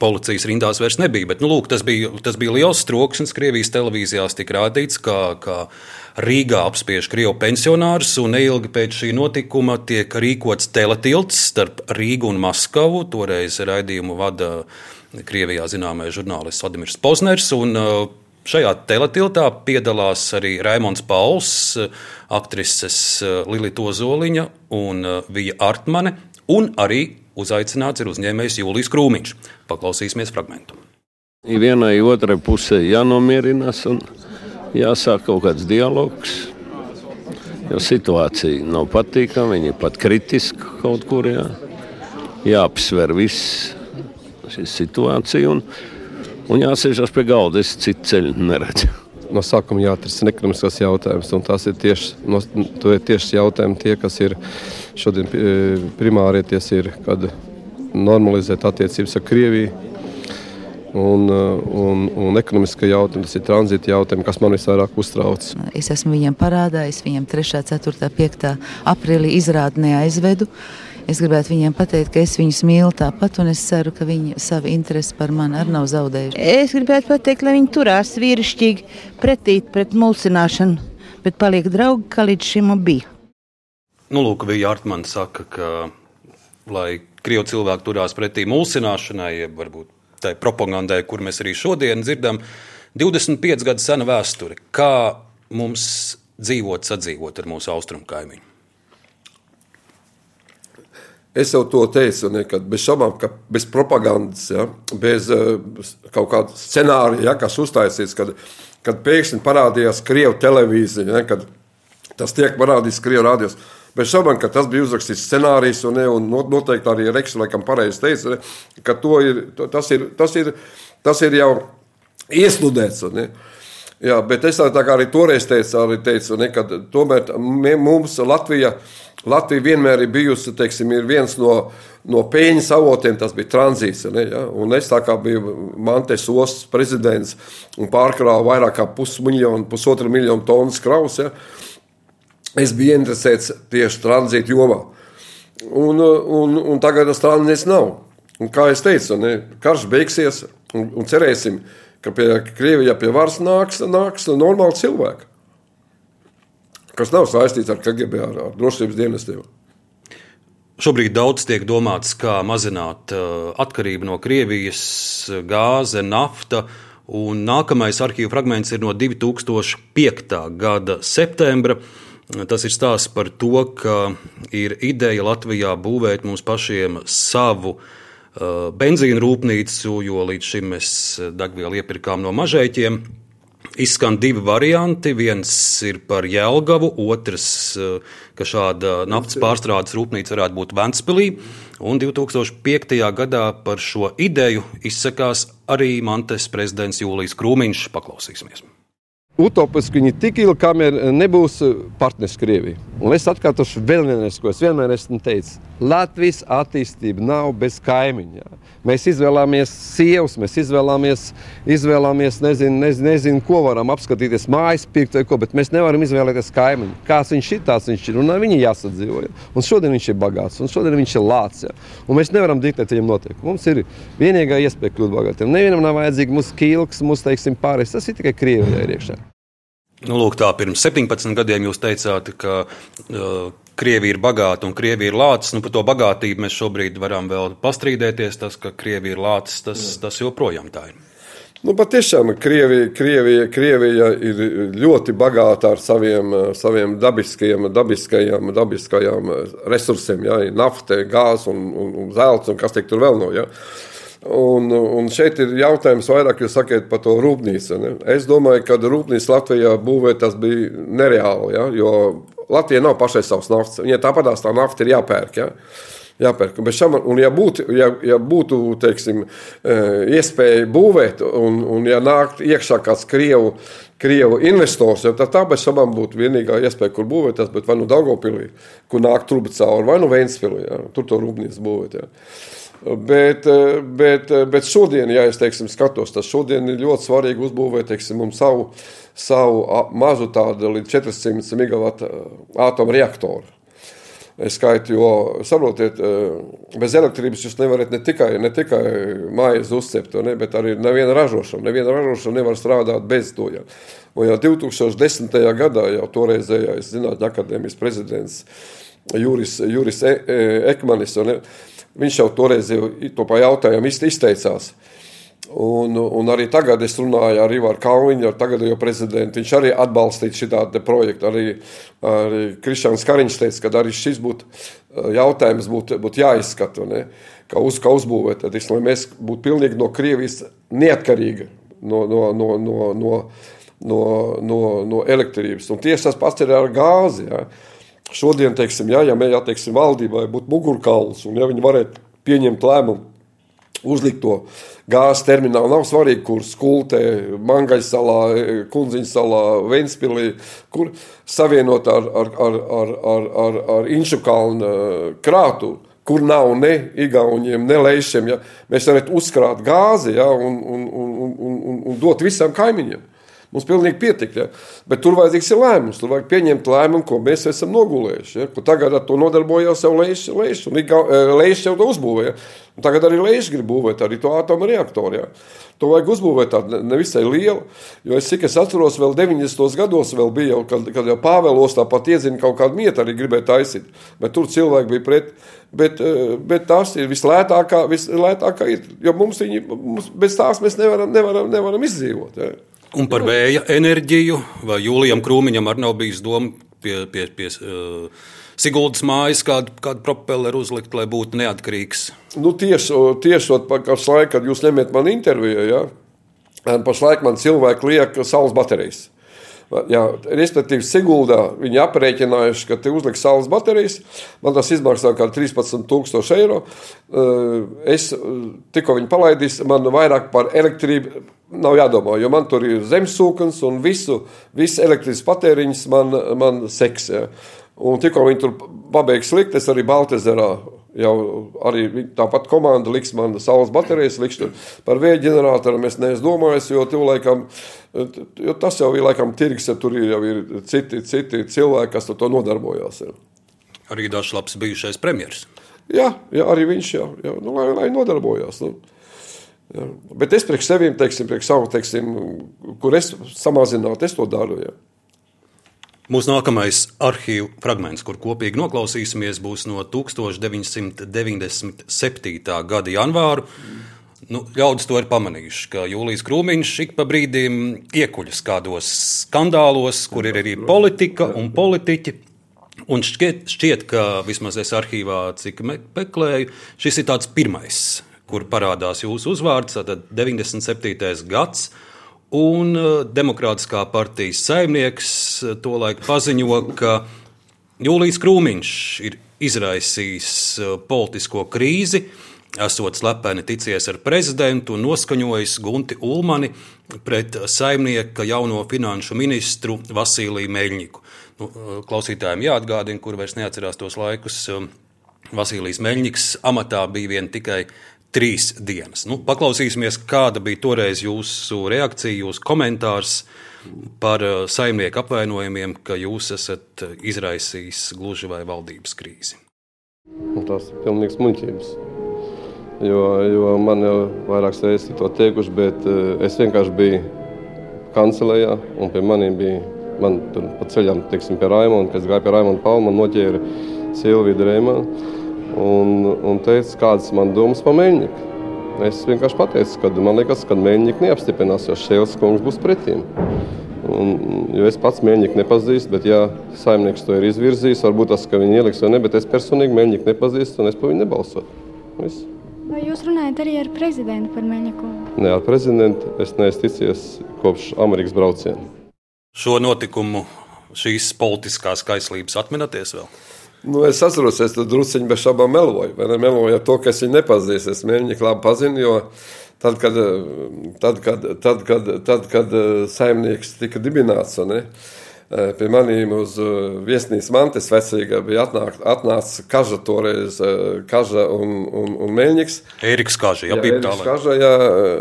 Policijas rindās vairs nebija. Bet, nu, lūk, tas, bija, tas bija liels troksnis. Krievijas televīzijās tika rādīts, kā, kā Rīgā apspiež krievu pensionārus, un neilgi pēc šī notikuma tiek rīkots teletilts starp Rīgu un Maskavu. Toreiz raidījumu vada Krievijā zināmais žurnālists Vladimirs Pozners. Un, uh, Šajā teletiltā piedalās arī Raimons Pauls, aktrises eh, Lilita Ozoliņa un eh, Vija Artmane, un arī uzaicināts ir uzņēmējs Jūlijs Krūmiņš. Paklausīsimies fragment. Vienai otrai pusē jānomierinās un jāsāk kaut kāds dialogs. Jo situācija nav patīkama, viņa ir pat kritiska kaut kur. Jā. Jāapsver viss šī situācija. Un, un jāsēžas pie galda. Es citu ceļu neredzu. No sākuma jāatrisina ekonomiskās jautājums, un tas ir tieši, no, ir tieši jautājumi, tie, kas ir šodien primārie, tie ir, kad normalizēt attiecības ar Krieviju. Un, un, un ekonomiskie jautājumi, tas ir tranzīta jautājumi, kas man visvairāk uztrauc. Es esmu viņiem parādā, es viņiem 3, 4, 5 aprīlī izrādi neaizvedu. Es gribētu viņiem pateikt, ka es viņus mīlu tāpat, un es ceru, ka viņi savu interesi par mani arī nav zaudējuši. Es gribētu pateikt, lai viņi turās vīrišķīgi pretīt pret mulsināšanu, bet paliek draugi, kā līdz šim bija. Nu, lūk, Vija Artmans saka, ka, lai krievu cilvēki turās pretī mulsināšanai, jeb varbūt tai propagandai, kur mēs arī šodien dzirdam, 25 gadu sena vēsture. Kā mums dzīvot, sadzīvot ar mūsu austrumu kaimiņu? Es jau to teicu, ne, ka bez šaubām, ka bez propagandas, ja, bez uh, kaut kāda scenārija, ja, kas uztaisīts, kad, kad pēkšņi parādījās Krievijas televīzija, ja, kad tas tiek parādīts Krievijas rādījos. Bez šaubām, ka tas bija uzrakstīts scenārijs, un, ne, un noteikti arī Reksa laikam pareizi teica, ne, ka ir, tas, ir, tas, ir, tas ir jau iesludēts. Ne. Jā, bet es tā, tā kā arī toreiz teicu, arī teicu ne, ka tomēr mums Latvija Latvija vienmēr ir bijusi teiksim, ir viens no, no peļņas avotiem, tas bija tranzīts. Ne, ja? Un es kā biju Mantes ostas prezidents un pārkrāvu vairāk kā pusmiljonu, pusotru miljonu tonnas kravas. Ja? Es biju interesēts tieši tranzīta jomā. Un, un, un tagad tas tranzīts nav. Un kā jau teicu, ne, karš beigsies un, un cerēsim, ka pie Krievijas pie varas nāks, nāks normāli cilvēki kas nav saistīts ar KGB, ar, ar drošības dienestiem. Šobrīd daudz tiek domāts, kā mazināt uh, atkarību no Krievijas, gāze, nafta. Un nākamais arhīvu fragments ir no 2005. gada septembra. Tas ir stāsts par to, ka ir ideja Latvijā būvēt mums pašiem savu uh, benzīnu rūpnīcu, jo līdz šim mēs degvielu iepirkām no mažēķiem. Izskan divi varianti. Viens ir par Jēlgavu, otrs, eh, ka šāda naftas pārstrādes rūpnīca varētu būt Ventspīlī. Un 2005. gadā par šo ideju izsakās arī Mantes prezidents Jūlijas Krūmiņš. Paklausīsimies! Utopiski viņi tik ilgi, kamēr nebūs partneris Krievijai. Un es atkārtošu vēlreiz, ko es vienmēr esmu teicis. Latvijas attīstība nav bez kaimiņa. Mēs izvēlamies sievas, mēs izvēlamies, izvēlamies nezinu, nezinu, nezinu, ko varam apskatīties, mājas pirkt vai ko, bet mēs nevaram izvēlēties kaimiņu. Kāds viņš ir, tāds viņš ir, un viņi jāsadzīvo. Ja? Un šodien viņš ir bagāts, un šodien viņš ir lācis. Un mēs nevaram diktēt viņam noteikumu. Mums ir vienīgā iespēja kļūt bagātiem. Nevienam nav vajadzīga mūsu kilks, mūsu, teiksim, pārējais. Tas ir tikai Krievijai iekšā. Nu, lūk, tā pirms 17 gadiem jūs teicāt, ka uh, Krievija ir bagāta un Krievija ir lācis. Nu, par to bagātību mēs šobrīd varam vēl pastrīdēties. Tas, ka Krievija ir lācis, tas, tas joprojām tā ir. Nu, patiešām Krievija, Krievija, Krievija ir ļoti bagāta ar saviem, saviem dabiskajiem, dabiskajiem, dabiskajiem resursiem. Ja, nafta, gāze un, un, un zelts un kas tur vēl no. Ja. Un, un šeit ir jautājums vairāk, jūs sakat par to rūpnīcu. Ne? Es domāju, ka rūpnīca Latvijā būvēt tas bija nereāli, ja? jo Latvija nav pašai savs naftas. Viņai tāpat tā nafta ir jāpērk. Ja? Jāpērk. Šam, un, ja būtu, ja, ja būtu teiksim, e, iespēja būvēt, un, un ja nākt iekšā kāds krievu, krievu investors, tad tā bez šaubām būtu vienīgā iespēja, kur būvēt. Tas būtu vai nu Daugopilī, kur nāk truba cauri, vai nu Ventspilī. Ja? Tur to rūpnīcu būvēt. Ja? Bet, bet, bet šodien, ja es teiksim, skatos, tas šodien ir ļoti svarīgi uzbūvēt teiksim, savu, savu mazu tādu līdz 400 megawatu atomreaktoru. Es skaitu, jo, saprotiet, bez elektrības jūs nevarat ne tikai, ne tikai mājas uzcept, ne, bet arī neviena ražošana. Neviena ražošana nevar strādāt bez to. Ja. Un jau 2010. gadā jau toreizējais Zinātņu akadēmijas prezidents Juris, Juris e, e, Ekmanis. Ne, Viņš jau toreiz jau to pa jautājumu izteicās. Un, un arī tagad es runāju ar Ivaru Kalniņu, ar tagadējo prezidentu. Viņš arī atbalstīja šādu projektu. Arī, arī Krišāns Kariņš teica, ka arī šis būtu jautājums būtu būt jāizskata. Ne? Kā, uz, kā uzbūvēt, tad, lai mēs būtu pilnīgi no Krievijas neatkarīgi no, no, no, no, no, no, no, no elektrības. Un tieši tas pats ir ar gāzi. Ja? Šodien, teiksim, ja, ja, ja teiksim, valdībai būtu mugurkauls un ja viņi varētu pieņemt lēmumu, uzlikt to gāzes terminālu, nav svarīgi, kur skultē, Mangaļas salā, Kunziņas salā, Ventspilī, kur savienot ar, ar, ar, ar, ar, ar, ar Inšu kalnu krātu, kur nav ne igauniem, ne leišiem. Ja? Mēs varētu uzkrāt gāzi ja? un, un, un, un, un, un dot visam kaimiņiem. Mums pilnīgi pietika. Ja? Bet tur vajadzīgs ir lēmums. Tur vajag pieņemt lēmumu, ko mēs esam nogulējuši. Ja? Tagad ar to nodarbojās jau Leišs, un Leišs jau to uzbūvēja. Un tagad arī Leišs grib būvēt arī to atomreaktoru. Ja? To vajag uzbūvēt tādu nevisai lielu. Jo es cik es atceros, vēl 90. gados vēl bija, jau, kad, kad jau Pāvēlos tāpat iezina kaut kādu mietu arī gribēja taisīt. Bet tur cilvēki bija pret. Bet, eh, bet tās ir vislētākā, vislētākā ir, jo mums, viņi, mums bez tās mēs nevaram, nevaram, nevaram izdzīvot. Ja? Un par vēja enerģiju, vai Jūlijam Krūmiņam arī nav bijis doma pie, pie, pie uh, Siguldas mājas kādu, kādu propelleru uzlikt, lai būtu neatkarīgs? Nu, tieši tieši pašlaik, kad jūs ņemiet man interviju, ja, pašlaik man cilvēki liek saules baterijas. Jā, respektīvi, Siguldā viņi aprēķinājuši, ka te uzliks saules baterijas. Man tas izmaksā kā 13,000 eiro. Es tikko viņi palaidīs, man vairāk par elektrību nav jādomā, jo man tur ir zemesūknis un visu, visu elektrības patēriņš man, man seks. Ja. Un tikko viņi tur pabeigs likt, es arī Baltezerā jau arī tāpat komanda liks man saules baterijas, liks tur par vēja ģeneratoru. Es neesmu domājis, jo, laikam, jo tas jau ir laikam tirgs, ja tur ir jau ir citi, citi cilvēki, kas to nodarbojās. Ja. Arī dažs labs bijušais premjeras. Jā, jā, arī viņš jau, jā, nu, lai, lai nodarbojās. Nu. Jā. Bet es priekš teiksim, priekš savu, teiksim, kur es samazinātu, es to daru. Jā. Mūsu nākamais arhīvu fragments, kur kopīgi noklausīsimies, būs no 1997. gada janvāra. Nu, ļaudis to ir pamanījuši, ka Jūlijas Krūmiņš ik pa brīdim iekuļas kādos skandālos, kur ir arī politika un politiķi. Un šķiet, šķiet, ka vismaz es arhīvā, cik meklēju, šis ir tāds pirmais, kur parādās jūsu uzvārds, tad 97. gads. Un uh, Demokrātiskā partijas saimnieks uh, tolaik paziņo, ka Jūlijas Krūmiņš ir izraisījis uh, politisko krīzi, esot slepeni ticies ar prezidentu un noskaņojis Gunti Ulmani pret saimnieka jauno finanšu ministru Vasiliju Meļņiku. Nu, klausītājiem jāatgādina, kur vairs neatcerās tos laikus. Um, Vasilijs Meļņiks amatā bija vien tikai trīs dienas. Nu, paklausīsimies, kāda bija toreiz jūsu reakcija, jūsu komentārs par uh, saimnieku apvainojumiem, ka jūs esat izraisījis gluži vai valdības krīzi. Nu, tas ir pilnīgs muļķības. Jo, jo man jau vairākas reizes ir to teikuši, bet uh, es vienkārši biju kancelējā un pie maniem bija. Man pa ceļam, teiksim, pie Raimonda, kad es gāju pie Raimonda Palma, man noķēra Silvija Dreimana un, un teica, kādas man domas par Meļņiku. Es vienkārši pateicu, ka man liekas, ka Meļņika neapstiprinās, jo Šēls kungs būs pretīm. Un, jo es pats mēģināju nepazīstu, bet, ja saimnieks to ir izvirzījis, varbūt tas, ka viņi ieliks vai ne, bet es personīgi mēģināju nepazīstu un es par viņu nebalsotu. Viss. Vai jūs runājat arī ar prezidentu par Meļņiku? Nē, ar prezidentu es neesmu ticies kopš Amerikas brauciena. Šo notikumu, šīs politiskās kaislības atminaties vēl? Nu, es atceros, es tur druskuļi bez šaubām meloju. Vai ne meloju ar to, ka es viņu nepazīstu. Es mēģināju labi pazinu, jo tad, kad, tad, kad, tad, kad, tad, kad saimnieks tika dibināts, ne, pie maniem uz viesnīcas mantas vecīgā bija atnāk, atnācis Kaža toreiz, Kaža un, un, un Meļņiks. Ēriks Kaža, jā, bija tā. Kaža, jā,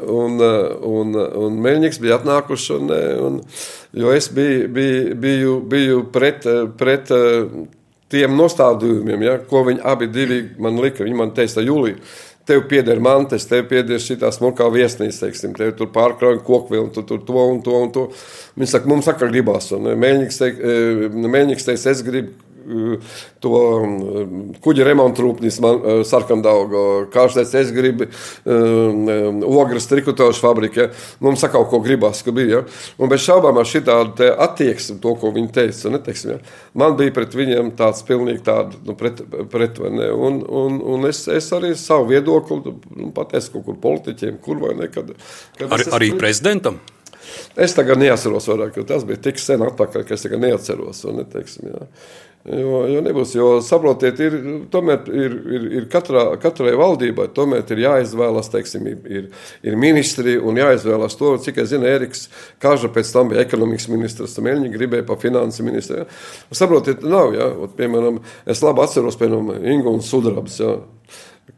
un, un, un Meļņiks bija atnākuši, un, un, jo es biju, biju, biju, biju pret, pret tiem nostādījumiem, ja, ko viņi abi man lika. Viņi man teica, Jūlija, tev pieder mantas, tev pieder šī smukā viesnīca, teiksim, tev tur pārkrājumi kokvilni, tu tur to un to un to. Viņi saka, mums saka, gribās. Un eh, Mēļņiks eh, teica, es gribu to kuģa remontu rūpnīcu man uh, sarkandaugu, kārstēs es gribu um, ogras trikotāšu fabriku, ja? mums saka ko gribās, ka bija, ja? un bez šaubām ar šitādu attieksmi, to, ko viņi teica, neteiksim, ja? man bija pret viņiem tāds pilnīgi tādu, nu, pret, pret vai ne, un, un, un es, es arī savu viedokli nu, pateicu kaut kur politiķiem, kur vai ne, kad, kad Ar, arī esmu... prezidentam? Es tagad neatceros vairāk, tas bija tik sen atpakaļ, ka es tagad neatceros. Ne, teiksim, jā. Jo, jo nebūs, jo saprotiet, ir, tomēr ir, ir, ir katrā, katrai valdībai ir jāizvēlas, teiksim, ir, ir ministri un jāizvēlas to, cik es zinu, Eriks Kaža pēc tam bija ekonomikas ministrs, Meļņi gribēja pa finansi ministru. Ja. Saprotiet, nav, ja, Ot, piemēram, es labi atceros, piemēram, Ingu un Sudrabs, ja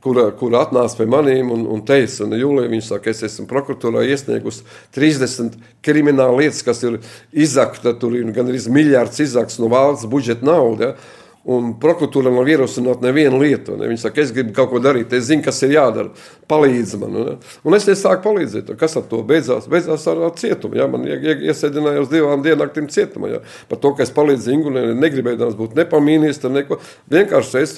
kur, kur atnāca pie maniem un, un teica, un jūlijā viņš saka, es esmu prokuratūrā iesniegus 30 krimināla lietas, kas ir izakta, tur ir gan arī miljards izakts no valsts budžeta nauda. Ja? Un prokuratūra nav ierosināta nevienu lietu. Ne? Viņa saka, es gribu kaut ko darīt, es zinu, kas ir jādara. Palīdzi man. Ne? Un es sāku palīdzēt. Kas ar to beidzās? Beidzās ar, ar cietumu. Ja? Man iesēdināja uz divām diennaktīm cietumā. Ja? Par to, ka es palīdzu Ingūnai, negribēju būt ne pa ministru, neko. Vienkārši es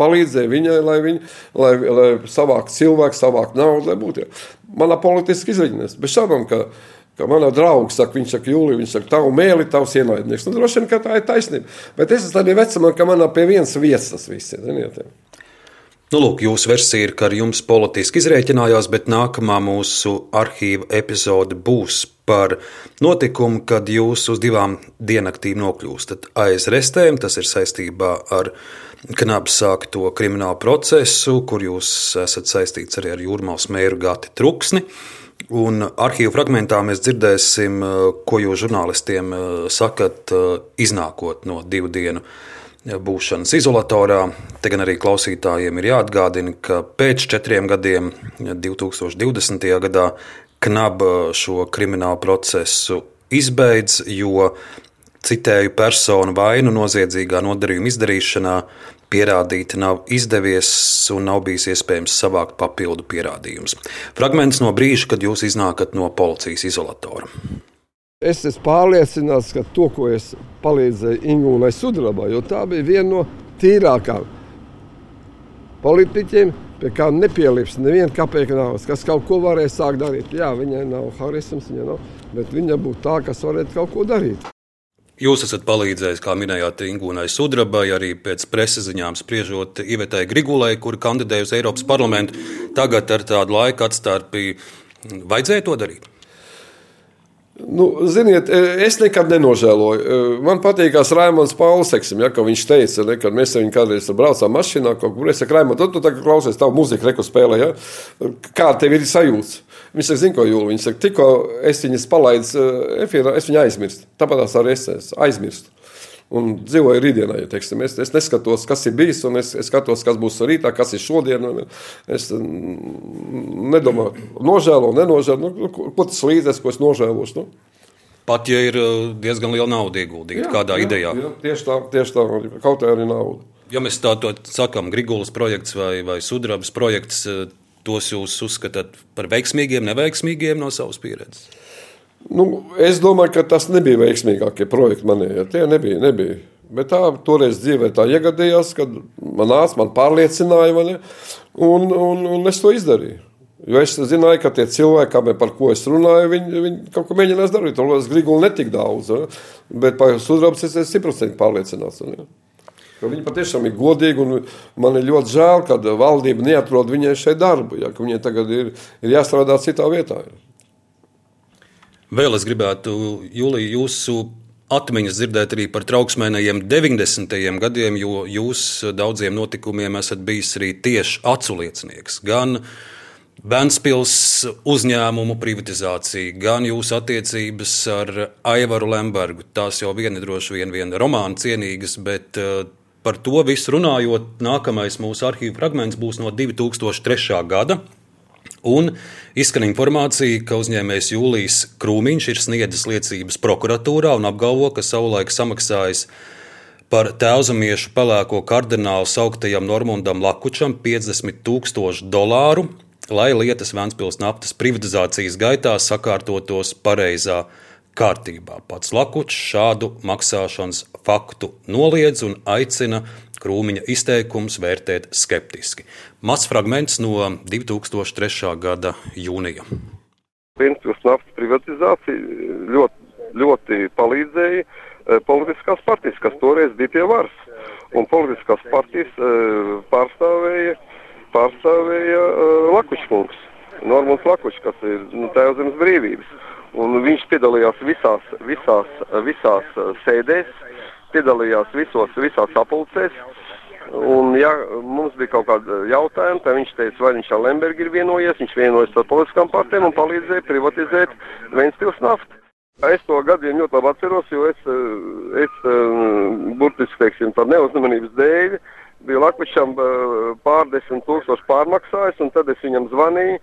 palīdzēja viņai, lai viņa lai, lai savāktu cilvēku, savāktu naudu, lai būtu. Manā politiski izreģinās. Bez šaubām, ka, ka manā draugs saka, viņš saka, Jūlija, viņš saka, tavu mēli, tavs ienaidnieks. Nu, droši vien, ka tā ir taisnība. Bet es esmu tādā vecumā, ka manā pie vienas vietas tas viss ir. Ziniet, ja. Nu, lūk, jūsu versija ir, ka ar jums politiski izrēķinājās, bet nākamā mūsu arhīva epizode būs par notikumu, kad jūs uz divām diennaktīm nokļūstat aiz restēm. Tas ir saistībā ar Knabs sākto kriminālu procesu, kur jūs esat saistīts arī ar jūrmālas mēru Gati Truksni. Un arhīvu fragmentā mēs dzirdēsim, ko jūs žurnālistiem sakat, iznākot no divu dienu būšanas izolatorā. Te gan arī klausītājiem ir jāatgādina, ka pēc četriem gadiem, 2020. gadā, Knaba šo kriminālu procesu izbeidz, jo citēju personu vainu noziedzīgā nodarījuma izdarīšanā pierādīt nav izdevies un nav bijis iespējams savākt papildu pierādījumus. Fragments no brīža, kad jūs iznākat no policijas izolatora. Es esmu pārliecināts, ka to, ko es palīdzēju Ingūnai Sudrabai, jo tā bija viena no tīrākām politiķiem, pie kā nepielips neviena kapeka naudas, kas kaut ko varēja sākt darīt. Jā, viņai nav harisms, viņa nav, bet viņa būtu tā, kas varētu kaut ko darīt. Jūs esat palīdzējis, kā minējāt, Ingūnai Sudrabai, arī pēc preses ziņām spriežot Ivetai Grigulai, kur kandidēja uz Eiropas parlamentu. Tagad ar tādu laika atstarpi vajadzēja to darīt. Nu, ziniet, es nekad nenožēloju. Man patīkās Raimons Pauls, teksim, ja, viņš teica, ne, kad mēs viņu kādreiz braucām mašīnā, kaut kur es saku, Raimond, tu, tu tagad klausies tavu muziku, reku spēlē, ja? kā tev ir sajūts? Viņš saka, zinu, ko jūlu. Viņš saka, tikko es viņas palaidu eh, efīrā, es viņu aizmirstu. Tāpat arī es, aizmirstu. Un dzīvoju rītdienā, ja teiksim, es, es neskatos, kas ir bijis, un es, es skatos, kas būs rītā, kas ir šodien. Es nedomāju, nožēlo, nenožēlo, nu, ko tas līdzeklis, ko es nožēlošu. Nu? Pat ja ir eh, diezgan liela nauda ieguldīta kādā jā, idejā. Jā, tieši tā, tieši tā, kaut kā arī nauda. Ja mēs tā sakām, Grigulas projekts vai, vai Sudrabas projekts, eh, tos jūs uzskatāt par veiksmīgiem, neveiksmīgiem no savas pieredzes? Nu, es domāju, ka tas nebija veiksmīgākie projekti manējie. Tie nebija. nebija. Bet tā toreiz dzīvē tā iegadījās, kad man nāca, man pārliecināja, mani, un, un, un es to izdarīju. Jo es zināju, ka tie cilvēki, par ko es runāju, viņi, viņi kaut ko mēģinās darīt. Tur es gribu ne tik daudz, ja? bet par sudrabs es esmu simtprocentīgi pārliecināts. Ja? Viņi patiešām ir godīgi, un man ir ļoti žēl, ka valdība neatrod viņai šeit darbu, ja viņai tagad ir, ir jāstrādā citā vietā. Vēl es gribētu, Jūlija, jūsu atmiņas dzirdēt arī par trauksmēnajiem 90. gadiem, jo jūs daudziem notikumiem esat bijis arī tieši aculiecinieks. Gan Bēnspils uzņēmumu privatizācija, gan jūsu attiecības ar Aivaru Lembergu. Tās jau viena droši vien, vien romāna cienīgas, bet Par to visu runājot, nākamais mūsu arhīva fragments būs no 2003. gada. Un izskan informācija, ka uzņēmējs Jūlijs Krūmiņš ir sniedzis liecības prokuratūrā un apgalvo, ka savulaik samaksājis par tēvzemiešu pelēko kardinālu sauktajam Normundam Lakučam 50 tūkstošu dolāru, lai lietas Vēncpils naftas privatizācijas gaitā sakārtotos pareizā veidā kārtībā. Pats Lakučs šādu maksāšanas faktu noliedz un aicina Krūmiņa izteikums vērtēt skeptiski. Mazs fragments no 2003. gada jūnija. Vienpils naftas privatizācija ļoti, ļoti palīdzēja eh, politiskās partijas, kas toreiz bija pie varas. Un politiskās partijas eh, pārstāvēja, pārstāvēja eh, Lakučkungs, Normons Lakučs, kas ir nu, tēvzemes brīvības. Un viņš piedalījās visās, visās, visās uh, sēdēs piedalījās visos, visās sapulcēs. Un, ja mums bija kaut kāda jautājuma, tad viņš teica, vai viņš ar Lembergu ir vienojies, viņš vienojas ar politiskām partijām un palīdzēja privatizēt Ventspils naftu. Es to gadiem ļoti labi atceros, jo es, es burtiski, teiksim, par neuzmanības dēļ biju Lakvičam pārdesmit tūkstoši pārmaksājis, un tad es viņam zvanīju,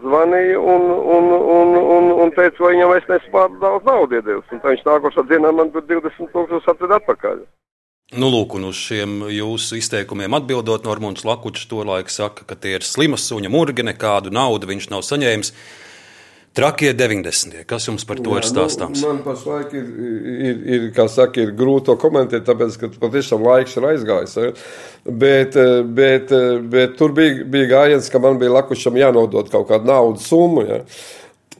zvanīju un, un, un, un, un teicu, vai viņam es nesu pār daudz naudu iedevis. Un viņš nākošā dienā man 20 tūkstoši atved atpakaļ. Nu, lūk, un uz šiem jūsu izteikumiem atbildot, Normons Lakučs to laiku saka, ka tie ir slima suņa murgi, nekādu naudu viņš nav saņēmis. Trakie 90. Kas jums par to Jā, ir stāstāms? Nu, man pašlaik ir, ir, ir, saka, ir grūti to komentēt, tāpēc, ka patiešām laiks ir aizgājis. Ja? Bet, bet, bet tur bija, bija gājiens, ka man bija Lakušam jānodod kaut kāda naudas summa ja?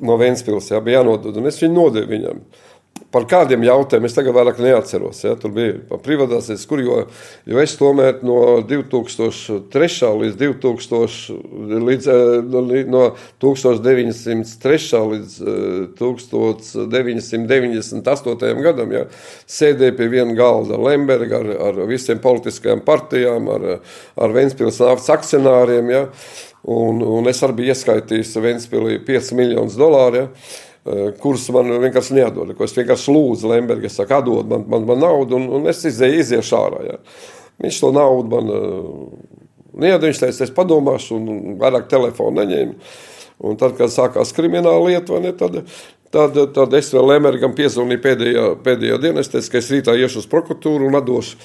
no Ventspils, ja? bija jānodod, un es viņu nodevu viņam. Uh, Par kādiem jautājumiem es tagad vairāk neatceros. Ja, tur bija privātāsies, kur jo, jo es tomēr no 2003. līdz 2000, līdz, eh, no 1903. līdz 1998. Eh, gadam ja, sēdēju pie viena galda ar Lembergu, ar, ar visiem politiskajām partijām, ar, ar Ventspils naftas akcionāriem. Ja, un, un es arī biju ieskaitījis Ventspilī 5 miljonus dolāru. Ja, kurus man vienkārši neatdod. Es vienkārši lūdzu Lembergu, es saku, atdod man, man, man naudu, un, un es izēju, iziešu ārā. Ja. Viņš to naudu man uh, neiedod, viņš teica, es padomāšu, un vairāk telefonu neņēmu. Un tad, kad sākās krimināla lieta, ne, tad, Tad, tad es vēl Lembergam piezvanīju pēdējā, pēdējā dienā. Es teicu, ka es rītā iešu uz prokuratūru un atdošu,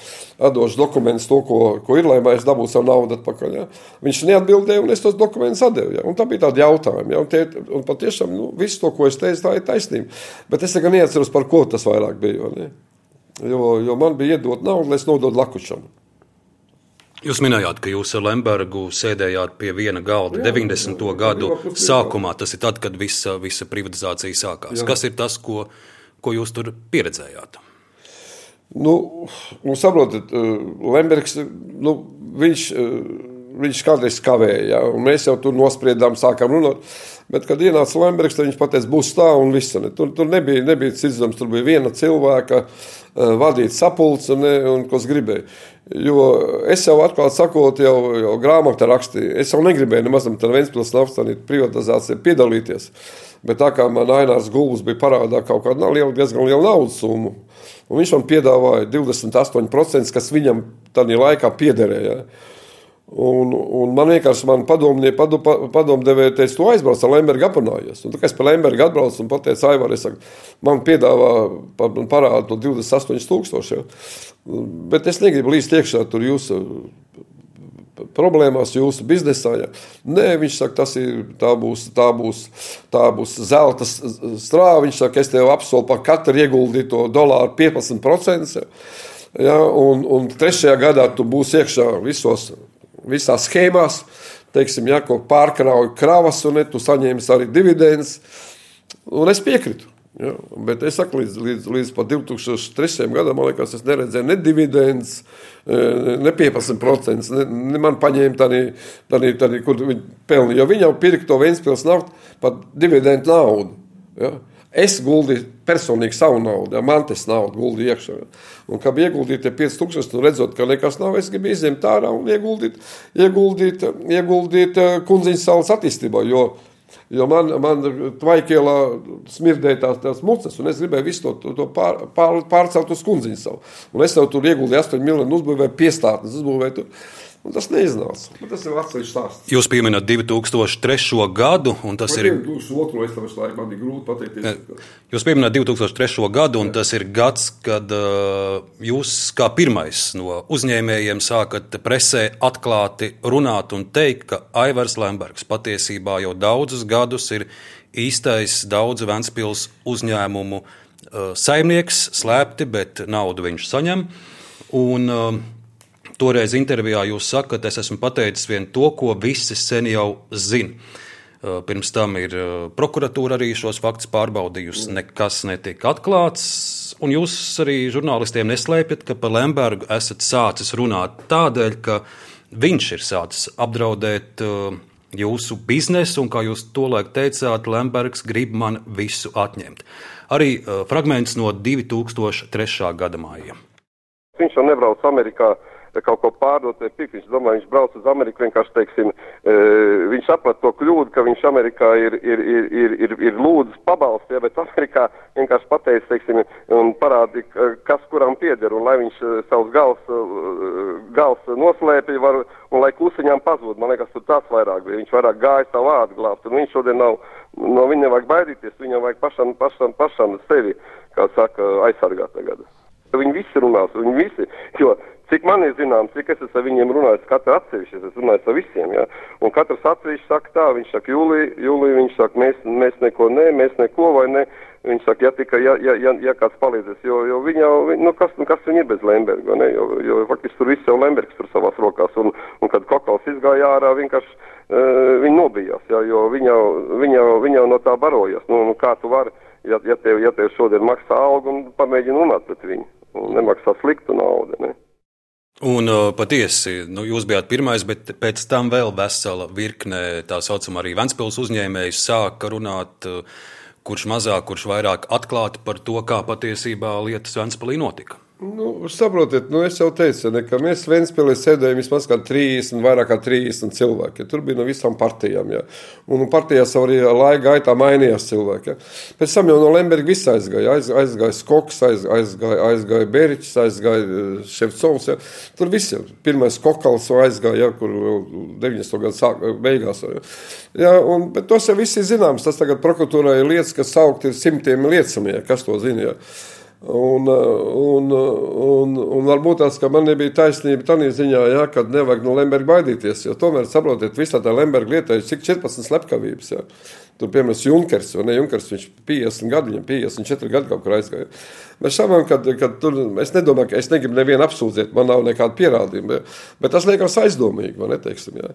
atdošu dokumentus, to, ko, ko ir, lai es dabūtu savu naudu atpakaļ. Ja. Viņš neatbildēja, un es tos dokumentus atdevu. Ja. Un tā bija tāda jautājuma. Ja. Un, tie, un patiešām nu, viss to, ko es teicu, tā ir taisnība. Bet es tagad neatceros, par ko tas vairāk bija. Jo, jo man bija iedot naudu, lai es nododu Lakučam. Jūs minējāt, ka jūs ar Lembergu sēdējāt pie viena galda jā, 90. Jā, gadu jā, sākumā. Tas ir tad, kad visa, visa privatizācija sākās. Jā. Kas ir tas, ko, ko jūs tur pieredzējāt? Nu, nu saprotat, eh, Lembergs, nu, viņš, eh, viņš kādreiz kavēja, ja, un mēs jau tur nospriedām, sākām runāt. Bet, kad ienāca Lembergs, viņš pateica, būs tā un viss. Ne. Tur, tur nebija, nebija cits doms, tur bija viena cilvēka uh, vadīt sapulci un, un ko es gribēju. Jo es jau atklāti sakot, jau, jau grāmatā rakstīju, es jau negribēju nemaz tam Vēncpils naftas privatizācijā piedalīties. Bet tā kā man Ainārs Gulbis bija parādā kaut kāda liela, diezgan liela naudas summa, un viņš man piedāvāja 28%, kas viņam tajā laikā piederēja. Ja. Un, un man vienkārši man padomnie, padom, padomdevēja teica, tu aizbrauc ar Lembergu aprunājies. Un, kad es par Lembergu atbraucu un pateicu, Aivar, es saku, man piedāvā par, parādu to 28 tūkstoši. Ja. Bet es negribu līdz iekšā tur jūsu problēmās jūsu biznesā. Ja. Nē, viņš saka, tas ir, tā būs, tā būs, tā būs zelta strāva. Viņš saka, es tev apsolu par katru ieguldīto dolāru 15%. Ja. Ja, un, un trešajā gadā tu būsi iekšā visos visās schēmās, teiksim, ja kaut pārkrauj kravas un ne, tu saņēmis arī dividendus. Un es piekrītu. Ja, bet es saku, līdz, līdz, līdz 2003. gadam, man liekas, es neredzēju ne dividendus, e, ne 15%. Ne, ne man paņēma tādi, tādi, tādi kur viņi pelnīja. Jo viņi jau pirka to Vēnspils naftu par dividendu naudu. Ja. Es guldīju personīgi savu naudu, ja man tas naudu guldīju iekšā. Un, kad ieguldīju tie 5000, nu redzot, ka nekas nav, es gribu izņemt ārā un ieguldīt, ieguldīt, ieguldīt eh, kundziņas salas attīstībā. Jo, jo man, man tvaikielā smirdēja tās, tās mucas, un es gribēju visu to, to, to pār, pār, pārcelt uz kundziņas savu. Un es tev tur ieguldīju 8 miljonu uzbūvēju piestātnes, uzbūvēju tur. Un tas neiznāca. Bet tas ir atsevišķs stāsts. Jūs pieminat 2003. gadu, un tas Man ir. 2002. es tam laikam man ir grūti pateikt. Jūs pieminat 2003. gadu, un Jā. tas ir gads, kad uh, jūs kā pirmais no uzņēmējiem sākat presē atklāti runāt un teikt, ka Aivars Lembergs patiesībā jau daudzus gadus ir īstais daudzu Ventspils uzņēmumu uh, saimnieks, slēpti, bet naudu viņš saņem. Un, uh, Toreiz intervijā jūs sakat, es esmu pateicis vien to, ko visi sen jau zina. Uh, pirms tam ir uh, prokuratūra arī šos faktus pārbaudījusi. Nekas netiek atklāts. Un jūs arī žurnālistiem neslēpjat, ka par Lembergu esat sācis runāt tādēļ, ka viņš ir sācis apdraudēt uh, jūsu biznesu, un kā jūs tolaik teicāt, Lembergs grib man visu atņemt. Arī fragments no 2003. gada māja. Viņš jau nebrauc Amerikā kaut ko pārdot vai pirkt. Viņš domā, viņš brauc uz Ameriku vienkārši, teiksim, e, viņš saprat to kļūdu, ka viņš Amerikā ir, ir, ir, ir, ir, ir lūdzis pabalstu, ja, bet Amerikā vienkārši pateicis, teiksim, un parādīja, kas kuram pieder, un lai viņš e, savus gals, gals noslēpja, var, un lai klusiņām pazūd. Man liekas, tur tas vairāk bija. Viņš vairāk gāja savu vārdu glābt, un viņš šodien nav, no viņa nevajag baidīties, viņam vajag pašam, pašam, pašam sevi, kā saka, aizsargāt tagad. Viņi visi runās, viņi visi, jo Cik man ir zināms, cik es ar viņiem runājis, katru atsevišķi, es runājis ar visiem, ja? un katrs atsevišķi saka tā, viņš saka, jūlī, jūlī, viņš saka, mēs, mēs neko, nē, mēs neko vai ne, viņš saka, ja tikai, ja, ja, ja, ja kāds palīdzēs, jo, jo viņa jau, nu kas, nu kas viņa ir bez Lemberga, ne, jo, jo faktiski tur viss jau Lembergs tur savās rokās, un, un kad Kokals izgāja ārā, vienkārši uh, viņi nobijās, ja, jo viņa, viņa, viņa no tā barojas, nu, nu kā tu vari, ja, ja tev, ja tev šodien maksā algu un pamēģini runāt pret viņu, un nemaksā sliktu naudu, ne. Un uh, patiesi, nu, jūs bijāt pirmais, bet pēc tam vēl vesela virkne tā saucamā arī Ventspils uzņēmēju sāka runāt, uh, kurš mazāk, kurš vairāk atklāti par to, kā patiesībā lietas Ventspilī notika. Nu, saprotiet, nu es jau teicu, ne, ka mēs Vēnspēlē sēdējām vismaz 30, vairāk kā 30 cilvēki. Tur bija no visām partijām. Ja. Un partijās arī laika gaitā mainījās cilvēki. Ja. Pēc tam jau no Lemberga viss aizgāja. Aiz, aizgāja Skoks, aiz, aizgāja, aizgāja Beriķis, aizgāja eh, Ševcovs. Ja. Tur viss jau. Pirmais Kokals aizgāja, ja, kur 90. gadu sāk, beigās. Ja. Ja, un, bet tos jau visi zināms. Tas tagad prokuratūrai ir lietas, kas saukt ir simtiem liecamie, kas to zina. Ja. Un, un, un, un varbūt tas, ka man nebija taisnība tādā ziņā, ja, ka nevajag no Lemberga baidīties. Tomēr, saprotiet, visā tā Lemberga lietā ir cik 14 slepkavības. Ja. Tur, piemēram, Junkers, vai ne Junkers, viņš 50 gadi, viņam 54 gadi kaut kur aizgāja. Mēs saprotam, ka, ka tur, es nedomāju, ka es negribu nevienu apsūdzēt, man nav nekāda pierādījuma, bet tas liekas aizdomīgi, vai ne, teiksim, ja?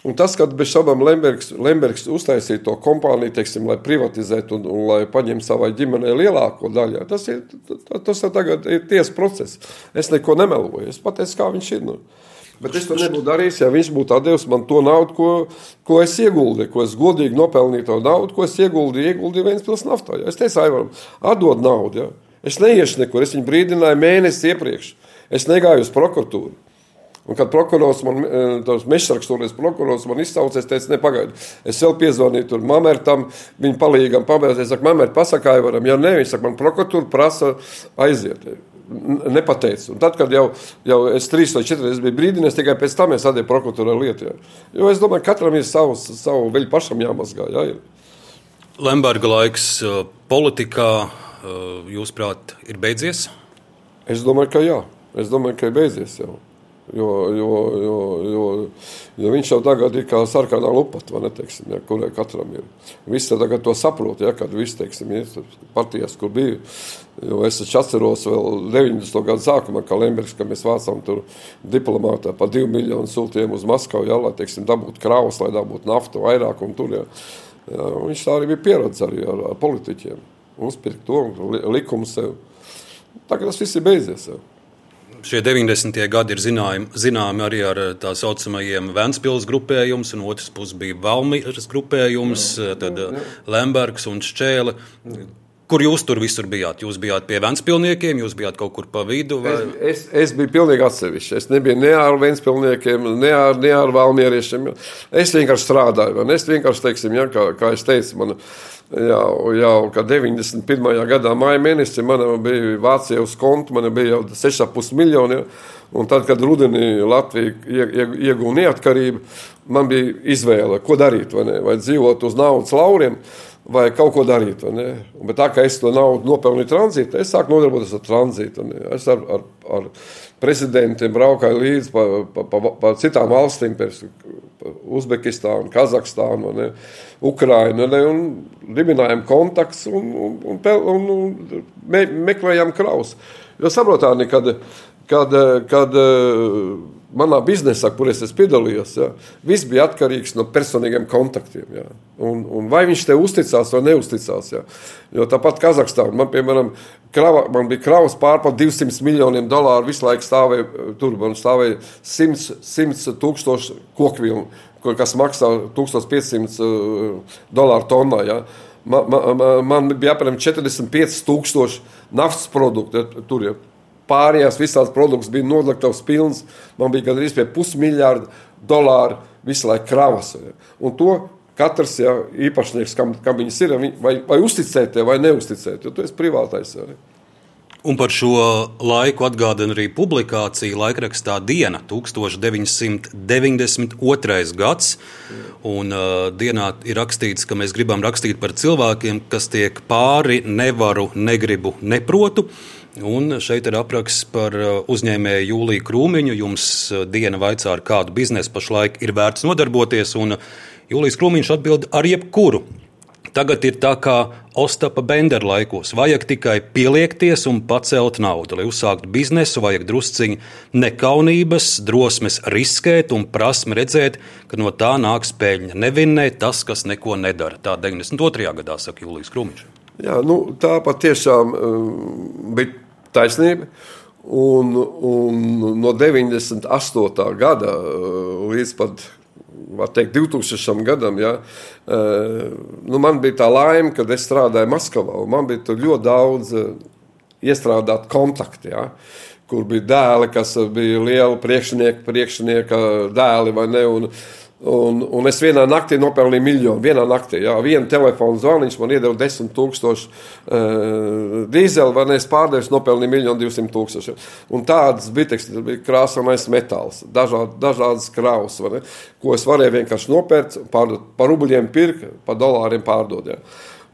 Un tas, ka bez šaubām Lembergs, Lembergs uztaisīja to kompāniju, teiksim, lai privatizētu un, un lai paņemtu savai ģimenei lielāko daļu, tas ir, tas ir tagad ir tiesa process. Es neko nemeloju, es pateicu, kā viņš ir. Nu. Bet es to nebūtu darījis, ja viņš būtu devis man to naudu, ko, ko es ieguldīju, ko es godīgi nopelnīju to naudu, ko es ieguldīju, ieguldīju Vēnspils naftā. Ja. Es teicu, Aivaram, atdod naudu. Ja. Es neiešu nekur, es viņu brīdināju mēnesi iepriekš. Es negāju uz prokuratūru. Un, kad prokurors man, tas mežsargs, prokurors man izsaucās, es teicu, nepagaidi. Es vēl piezvanīju tur Mamertam, viņa palīgam pabeidzēju, es saku, Mamert, pasakāju varam, ja ne, viņš saka, man prokuratūra prasa aiziet nepateicu. Un tad, kad jau, jau es trīs vai četras biju brīdināts, tikai pēc tam es atdevu prokuratūrai lietu. Jā. Jo es domāju, ka katram ir savs, savu veļu pašam jāmazgā. Jā, ir. Lemberga laiks uh, politikā, uh, jūsuprāt, ir beidzies? Es domāju, ka jā. Es domāju, ka ir beidzies jau. Jo, jo, jo, jo, jo viņš jau tagad ir kā sarkanā lupata, neteiksim, ja, kurai katram ir. Visi tagad to saprot, ja, kad visi, teiksim, ir partijas, kur bija. Jo es atceros vēl 90. gadu sākumā, kā Lembergs, ka mēs vācām tur diplomātā pa 2 miljonu sūtiem uz Maskavu, ja, lai, teiksim, dabūtu kravas, lai dabūtu naftu vairāk un tur, ja. Ja, viņš tā arī bija pieredze arī ar, ar politiķiem. Uzpirkt to likumu sev. Tagad tas viss ir beidzies. Ja. Šie 90. gadi ir zināmi, zināmi arī ar tā saucamajiem Vēncpils grupējums, un otrs puses bija Valmīras grupējums, tad Lembergs un Šķēle. Kur jūs tur visur bijāt? Jūs bijāt pie Vēncpilsniekiem, jūs bijāt kaut kur pa vidu? Vai? Es, es, es biju pilnīgi atsevišķi. Es nebiju ne ar Vēncpilsniekiem, ne ar, ne ar Valmieriešiem. Es vienkārši strādāju. Es vienkārši, teiksim, ja, kā, kā es teicu, man, Jau, jau 91. gadā, maija mēnesī, man bija Vācija uz konta, man bija jau 6,5 miljoni. Un tad, kad rudenī Latvija ieguva neatkarību, man bija izvēle, ko darīt. Vai, vai dzīvot uz naudas lauriem, vai kaut ko darīt. Bet tā kā es to naudu nopelnīju tranzītā, es sāku nodarboties ar tranzītu. Es ar, ar, ar prezidentiem braukāju līdzi pa, pa, pa, pa citām valstīm, Uzbekistānu, Kazahstānu. Un dibinājām kontaktus un, un, un, un, un me, meklējām kraus. Jo saprotāni, kad, kad, kad manā biznesā, kur es piedalījos, ja, viss bija atkarīgs no personīgiem kontaktiem. Ja. Un, un vai viņš te uzticās vai neusticās. Ja. Jo tāpat Kazahstānā man, piemēram, krava, man bija kravas pārpār 200 miljoniem dolāru, visu laiku stāvēja tur, man stāvēja 100, 100 tūkstoši kokvilnu kas maksā 1500 uh, dolāru tonnā. Ja. Man, man, man bija apmēram 45,000 naftas produktu. Ja, tur, ja. Pārējās visās produkts bija nodlaktavs pilns. Man bija gandrīz pie pusmiljārda dolāru visu laiku kravas. Un to katrs ja, īpašnieks, kam, kam viņas ir, vai, vai uzticēt, vai neuzticēt, jo tu esi privātais. Ja. Un par šo laiku atgādina arī publikācija laikrakstā Diena 1992. gads. Un, uh, dienā ir rakstīts, ka mēs gribam rakstīt par cilvēkiem, kas tiek pāri nevaru, negribu, neprotu. Un šeit ir apraksts par uh, uzņēmēju Jūliju Krūmiņu. Jums uh, diena vaicā, ar kādu biznesu pašlaik ir vērts nodarboties. Un Jūlijas Krūmiņš atbild ar jebkuru. Tagad ir tā kā Ostapa Bendera laikos. Vajag tikai pieliekties un pacelt naudu. Lai uzsāktu biznesu, vajag drusciņu nekaunības, drosmes riskēt un prasmi redzēt, ka no tā nāks peļņa. Nevinnē tas, kas neko nedara. Tā 92. gadā saka Jūlijas Krūmiņš. Jā, nu, tā patiešām uh, bija taisnība. Un, un no 98. gada uh, līdz pat teikt, 2000 gadam. Ja, nu, man bija tā laime, kad es strādāju Maskavā. Man bija ļoti daudz iestrādāt kontakti. Ja, kur bija dēli, kas bija lieli priekšnieki, priekšnieka dēli vai ne. Un, Un, un es vienā naktī nopelnīju miljonu. Vienā naktī, jā, viena telefona zvaniņš man iedeva 10,000 uh, dīzeļu, vai ne? Es pārdevu, nopelnīju miljonu 200 tūkstoši. Un tādas bija, teiksim, bija krāsainais metāls, dažād, dažādas kraus, ko es varēju vienkārši nopērkt, par, par rubļiem pirkt, par dolāriem pārdot. Jā.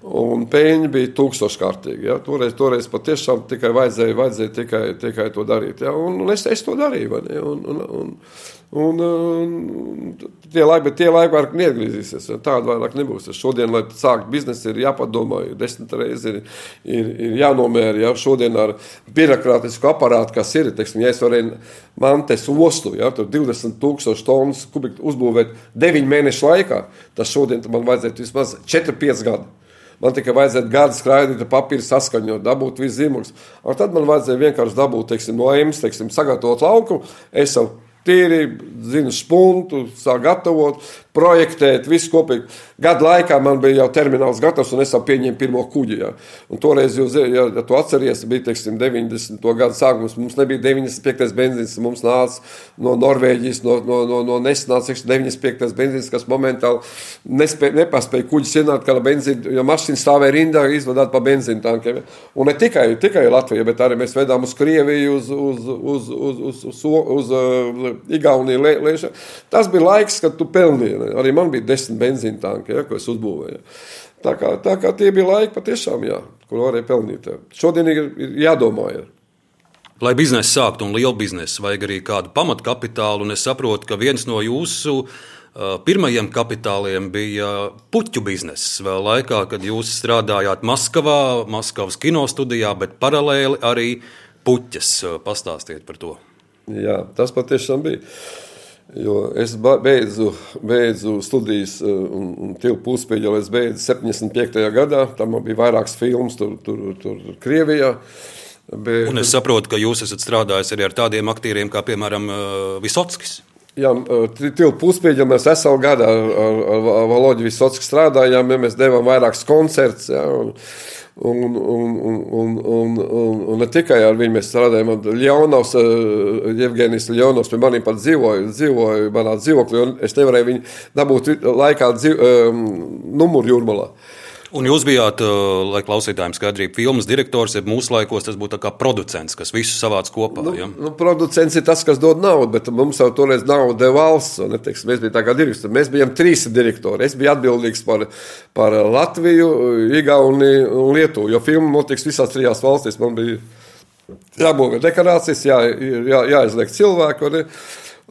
Un peļņa bija tūkstoškārtīga. Ja? Toreiz, toreiz patiešām tikai vajadzēja, vajadzēja tikai, tikai to darīt. Ja? Un, un es, es to darīju. Un, un, un, un, un tie laiki, tie laiki vairs neatgriezīsies. Tāda vairāk nebūs. Šodien, lai sāktu biznesu, ir jāpadomā, ir desmit reizes ir, ir, ir jānomēra. Ja? Šodien ar birokrātisku aparātu, kas ir, teiksim, ja es varēju mantes ostu, ja? tur 20 tūkstoši tonnas kubiku uzbūvēt 9 mēnešu laikā, tas šodien man vajadzētu vismaz 4-5 gadu. Man tikai vajadzēja gada skraidīt, papīru saskaņot, dabūt visu zīmogus. Tad man vajadzēja vienkārši dabūt teiksim, no teiksim, sagatavot lauku. Es jau tīri, zinu, spuntu, sāk gatavot, projektēt, visu kopīgi. Gadu laikā man bija jau termināls gatavs, un es jau pieņēmu pirmo kuģi. Ja. Un toreiz, jūs, ja, ja tu atceries, bija teiksim, 90. gada sākums. Mums nebija 95. benzīns, mums nāca no Norvēģijas, no, no, no, no nesnāca 95. benzīns, kas momentāli nespēja, nepaspēja kuģis ienākt, kā benzīna, jo mašīna stāvēja rindā, izvadāt pa benzīna tankiem. Un ne tikai, tikai Latvija, bet arī mēs vedām uz Krieviju, uz, uz, uz, uz, uz, uz, uz, uz uh, Igauniju. Lē, Tas bija laiks, kad tu pelnīji. Arī man bija desmit benzīna tanki, ja, ko es uzbūvēju. Tā kā, tā kā tie bija laiki, patiešām, jā, kur varēja pelnīt. Šodien ir, ir jādomā. Jā. Lai biznesu sāktu un lielu biznesu, vajag arī kādu pamatkapitālu. Es saprotu, ka viens no jūsu uh, pirmajiem kapitāliem bija puķu bizness. Vēl laikā, kad jūs strādājāt Maskavā, Maskavas kinostudijā, bet paralēli arī puķes. Pastāstiet par to. Jā, tas patiešām bija. Jo es beidzu, beidzu studijas eh, un, un tilpu puspēļu, jau es beidzu 75. gadā. Tam bija vairākas filmas tur, tur, tur Krievijā. Bet, un es saprotu, ka jūs esat strādājis arī ar tādiem aktieriem kā, piemēram, eh, Visotskis. Jā, eh, tilpu puspēļu mēs esam gadā ar, ar, ar Valoģiju Visotski strādājām, ja mēs devām vairākus koncertus. Ja, un, Un, un, un, un, un, un, ne tikai ar viņu mēs strādājām. Ļaunovs, Jevgenijs Ļaunovs pie maniem pat dzīvoja, dzīvoja manā dzīvoklī, un es nevarēju viņu dabūt laikā dzīv, um, numuru jūrmalā. Uh, Un jūs bijāt, uh, lai klausītājiem skaidrību, filmas direktors, ja mūsu laikos tas būtu kā producents, kas visu savāc kopā. Nu, ja? nu, producents ir tas, kas dod naudu, bet mums jau toreiz naudu deva valsts. Neteiks, mēs bijām tā kā direktori. Mēs bijām trīs direktori. Es biju atbildīgs par, par Latviju, Igauniju un Lietuvu, jo filma notiks visās trijās valstīs. Man bija jābūvē dekorācijas, jā, jā, jāizliek cilvēku. Ne?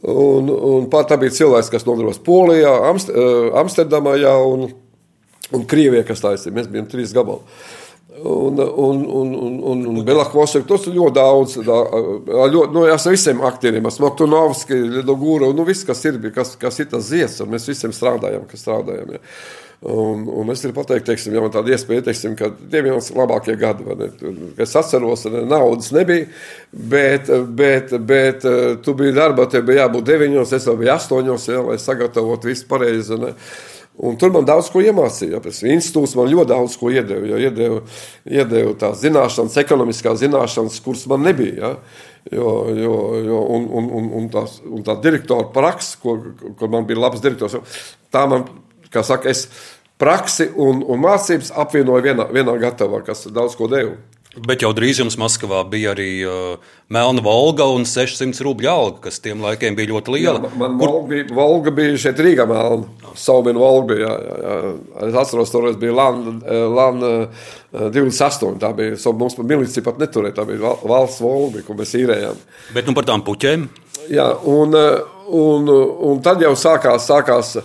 Un, un pat tā bija cilvēks, kas nodarbojas Polijā, Amst Amsterdamā. Jā, un, un Krievija, kas taisīja. Mēs bijām trīs gabali. Un, un, un, un, un, un Belakvosek, tas ir ļoti daudz. Ļoti, nu, es visiem aktieriem, Smoktunovski, Lidogūra, nu viss, kas ir, kas, kas ir tas zies, un mēs visiem strādājam, kas strādājam. Ja. Un, un es gribu pateikt, teiksim, ja man tāda iespēja, teiksim, ka tie bija mans labākie gadi. Es atceros, ka naudas nebija, bet, bet, bet tu biji darbā, tev bija jābūt deviņos, es jau biju astoņos, ja, lai sagatavotu visu pareizi. Ne. Un tur man daudz ko iemācīja. Institūts man ļoti daudz ko iedeva. Jo iedeva, iedeva tās zināšanas, ekonomiskās zināšanas, kuras man nebija. Ja? Jo, jo, jo, un, un, un, un, tās, un tā direktora praksa, kur, kur man bija labs direktors, tā man, kā saka, es praksi un, un mācības apvienoju vienā, vienā gatavā, kas daudz ko deva. Bet jau drīz jums Maskavā bija arī uh, melna Volga un 600 rubļu alga, kas tiem laikiem bija ļoti liela. Jā, man Kur... Volga, bija, Volga bija šeit Rīgā melna. Saubina Volga bija. Jā, jā, jā. Es atceros, toreiz bija Lana, Lana 28. Tā bija, mums pat milicija pat neturēja, tā bija valsts Volga, ko mēs īrējām. Bet nu par tām puķēm? Jā, un, un, un tad jau sākās, sākās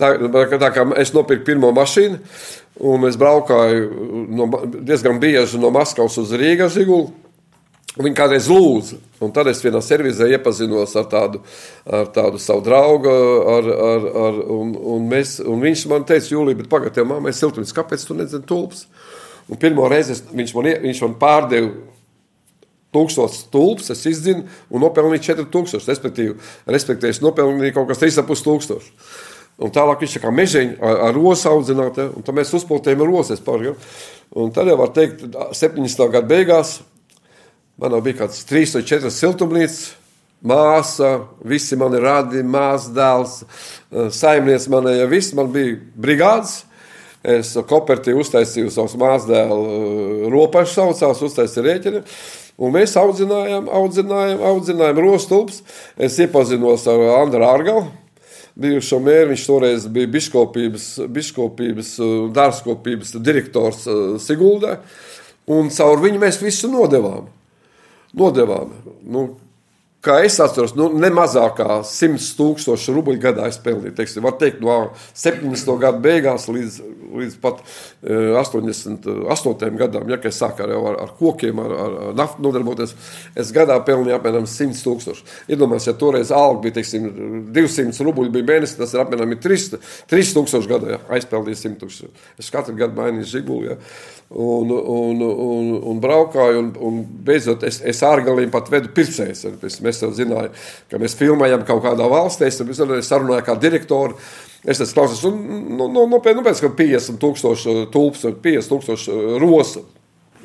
tā, tā kā es nopirku pirmo mašīnu, Un es braukāju no, diezgan bieži no Maskavas uz Rīgas Zigulu. Viņa kādreiz lūdza, un tad es vienā servisē iepazinos ar tādu, ar tādu savu draugu. Ar, ar, ar, un, un, mēs, un viņš man teica, Jūlija, bet pagaidi, tev māmai siltums, kāpēc tu nedzini tulpes? Un pirmo reizi es, viņš, man, viņš man pārdeva tūkstotis tulpes, es izdzinu un nopelnīju 4000. Respektīvi, respektīvi es nopelnīju kaut kas 3,5 tūkstoši. Un tālāk viņš kā mežiņš ar, ar rosu audzināt, ja? un tad mēs uzpūtējam roses par. Ja? Un tad jau var teikt, 70. gada beigās man bija kāds 3 vai 4 siltumnīcas, māsa, visi mani radi, māsas dēls, saimnieks manai, ja viss man bija brigādes. Es kopertī uztaisīju savus māsdēlu ropašu saucās, uztaisīju rēķinu. Un mēs audzinājām, audzinājām, audzinājām rostulps. Es iepazinos ar Andru Ārgalu, bijušo mēru. Viņš toreiz bija biškopības, biškopības dārzkopības direktors Siguldē. Un caur viņu mēs visu nodevām. nodevām. Nu, Kā es atceros, nu, ne mazākā 100 tūkstoši rubļu gadā es pelnīju. Teiksim, var teikt, no 70. gada beigās līdz, līdz pat 88. E, gadam, ja es sāku ar, ar, ar kokiem, ar, ar, naftu nodarboties, es gadā pelnīju apmēram 100 tūkstoši. Iedomājieties, ja toreiz alga bija teiksim, 200 rubļu bija mēnesis, tas ir apmēram 3000 gadā, ja aizpelnīju 100 tūkstoši. Es katru gadu mainīju žiguli. Ja un, un, un, un braukāju. Un, un beidzot, es, es ārgalīgi pat vedu pircējus. Mēs jau zinājām, ka mēs filmējam kaut kādā valstī. Es, es sarunāju kā direktoru. Es teicu, klausies, nu, nu, nu, nu, pēc, nu, pēc 50 tūkstoši tulpes vai 50 tūkstoši rosa.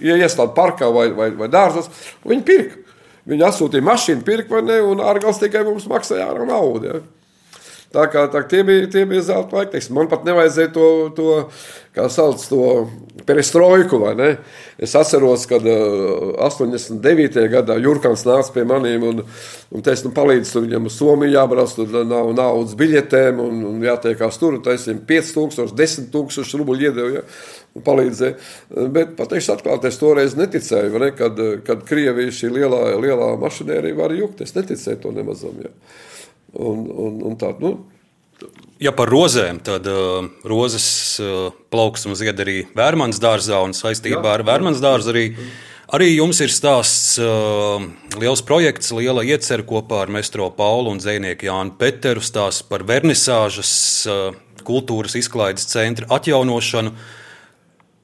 Ja iestāda parkā vai, vai, vai dārzos, viņi pirka. Viņi atsūtīja mašīnu, pirka vai ne, un ārgals tikai mums maksāja ārā naudu. Ja. Tā kā tā, tie bija, tie bija zelta laiki. Man pat nevajadzēja to, to kā sauc to perestroiku? Es atceros, kad uh, 89. gadā Jurkans nāca pie maniem un, un teica, nu palīdz tur viņam uz Somiju jābrauc, tur nav naudas biļetēm un, un jātiekās tur, taisiem 5000, 10 tūkstoši rubļu iedevu, ja? Un palīdzēja. Bet pateikšu atklāti, es toreiz neticēju, ne? kad, kad Krievija šī lielā, lielā mašinērija var jukt. Es neticēju to nemazam, ja? Un, un, un tā, nu, Ja par rozēm, tad uh, rozes uh, plauksums zied arī Vērmans dārzā un saistībā Jā. ar Vērmans dārzu arī. Arī jums ir stāsts, uh, liels projekts, liela iecerē kopā ar Mestro Paulu un Zēnieku Jānu Peteru stāsts par vernisāžas uh, kultūras izklaides centra atjaunošanu.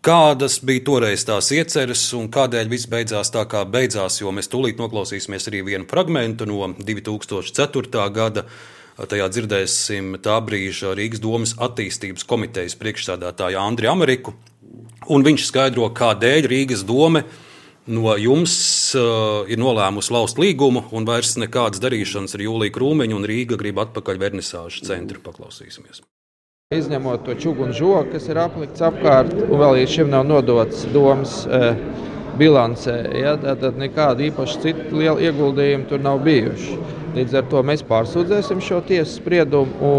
Kādas bija toreiz tās ieceres un kādēļ viss beidzās tā, kā beidzās? Jo mēs tūlīt noklausīsimies arī vienu fragment no 2004. gada. Tajā dzirdēsim tā brīža Rīgas domas attīstības komitejas priekšsādātāju Andriu Ameriku. Un viņš skaidro, kādēļ Rīgas doma no jums uh, ir nolēmusi laust līgumu un vairs nekādas darīšanas ar Jūliju Krūmeņu un Rīga grib atpakaļ vernisāžu centru. Paklausīsimies! Izņemot to čūnu žogu, kas ir aplikts apkārt, un vēl līdz šim nav nodots domas e, bilancē, ja, tad nekāda īpaša cita liela ieguldījuma tur nav bijuši. Līdz ar to mēs pārsūdzēsim šo tiesas spriedumu.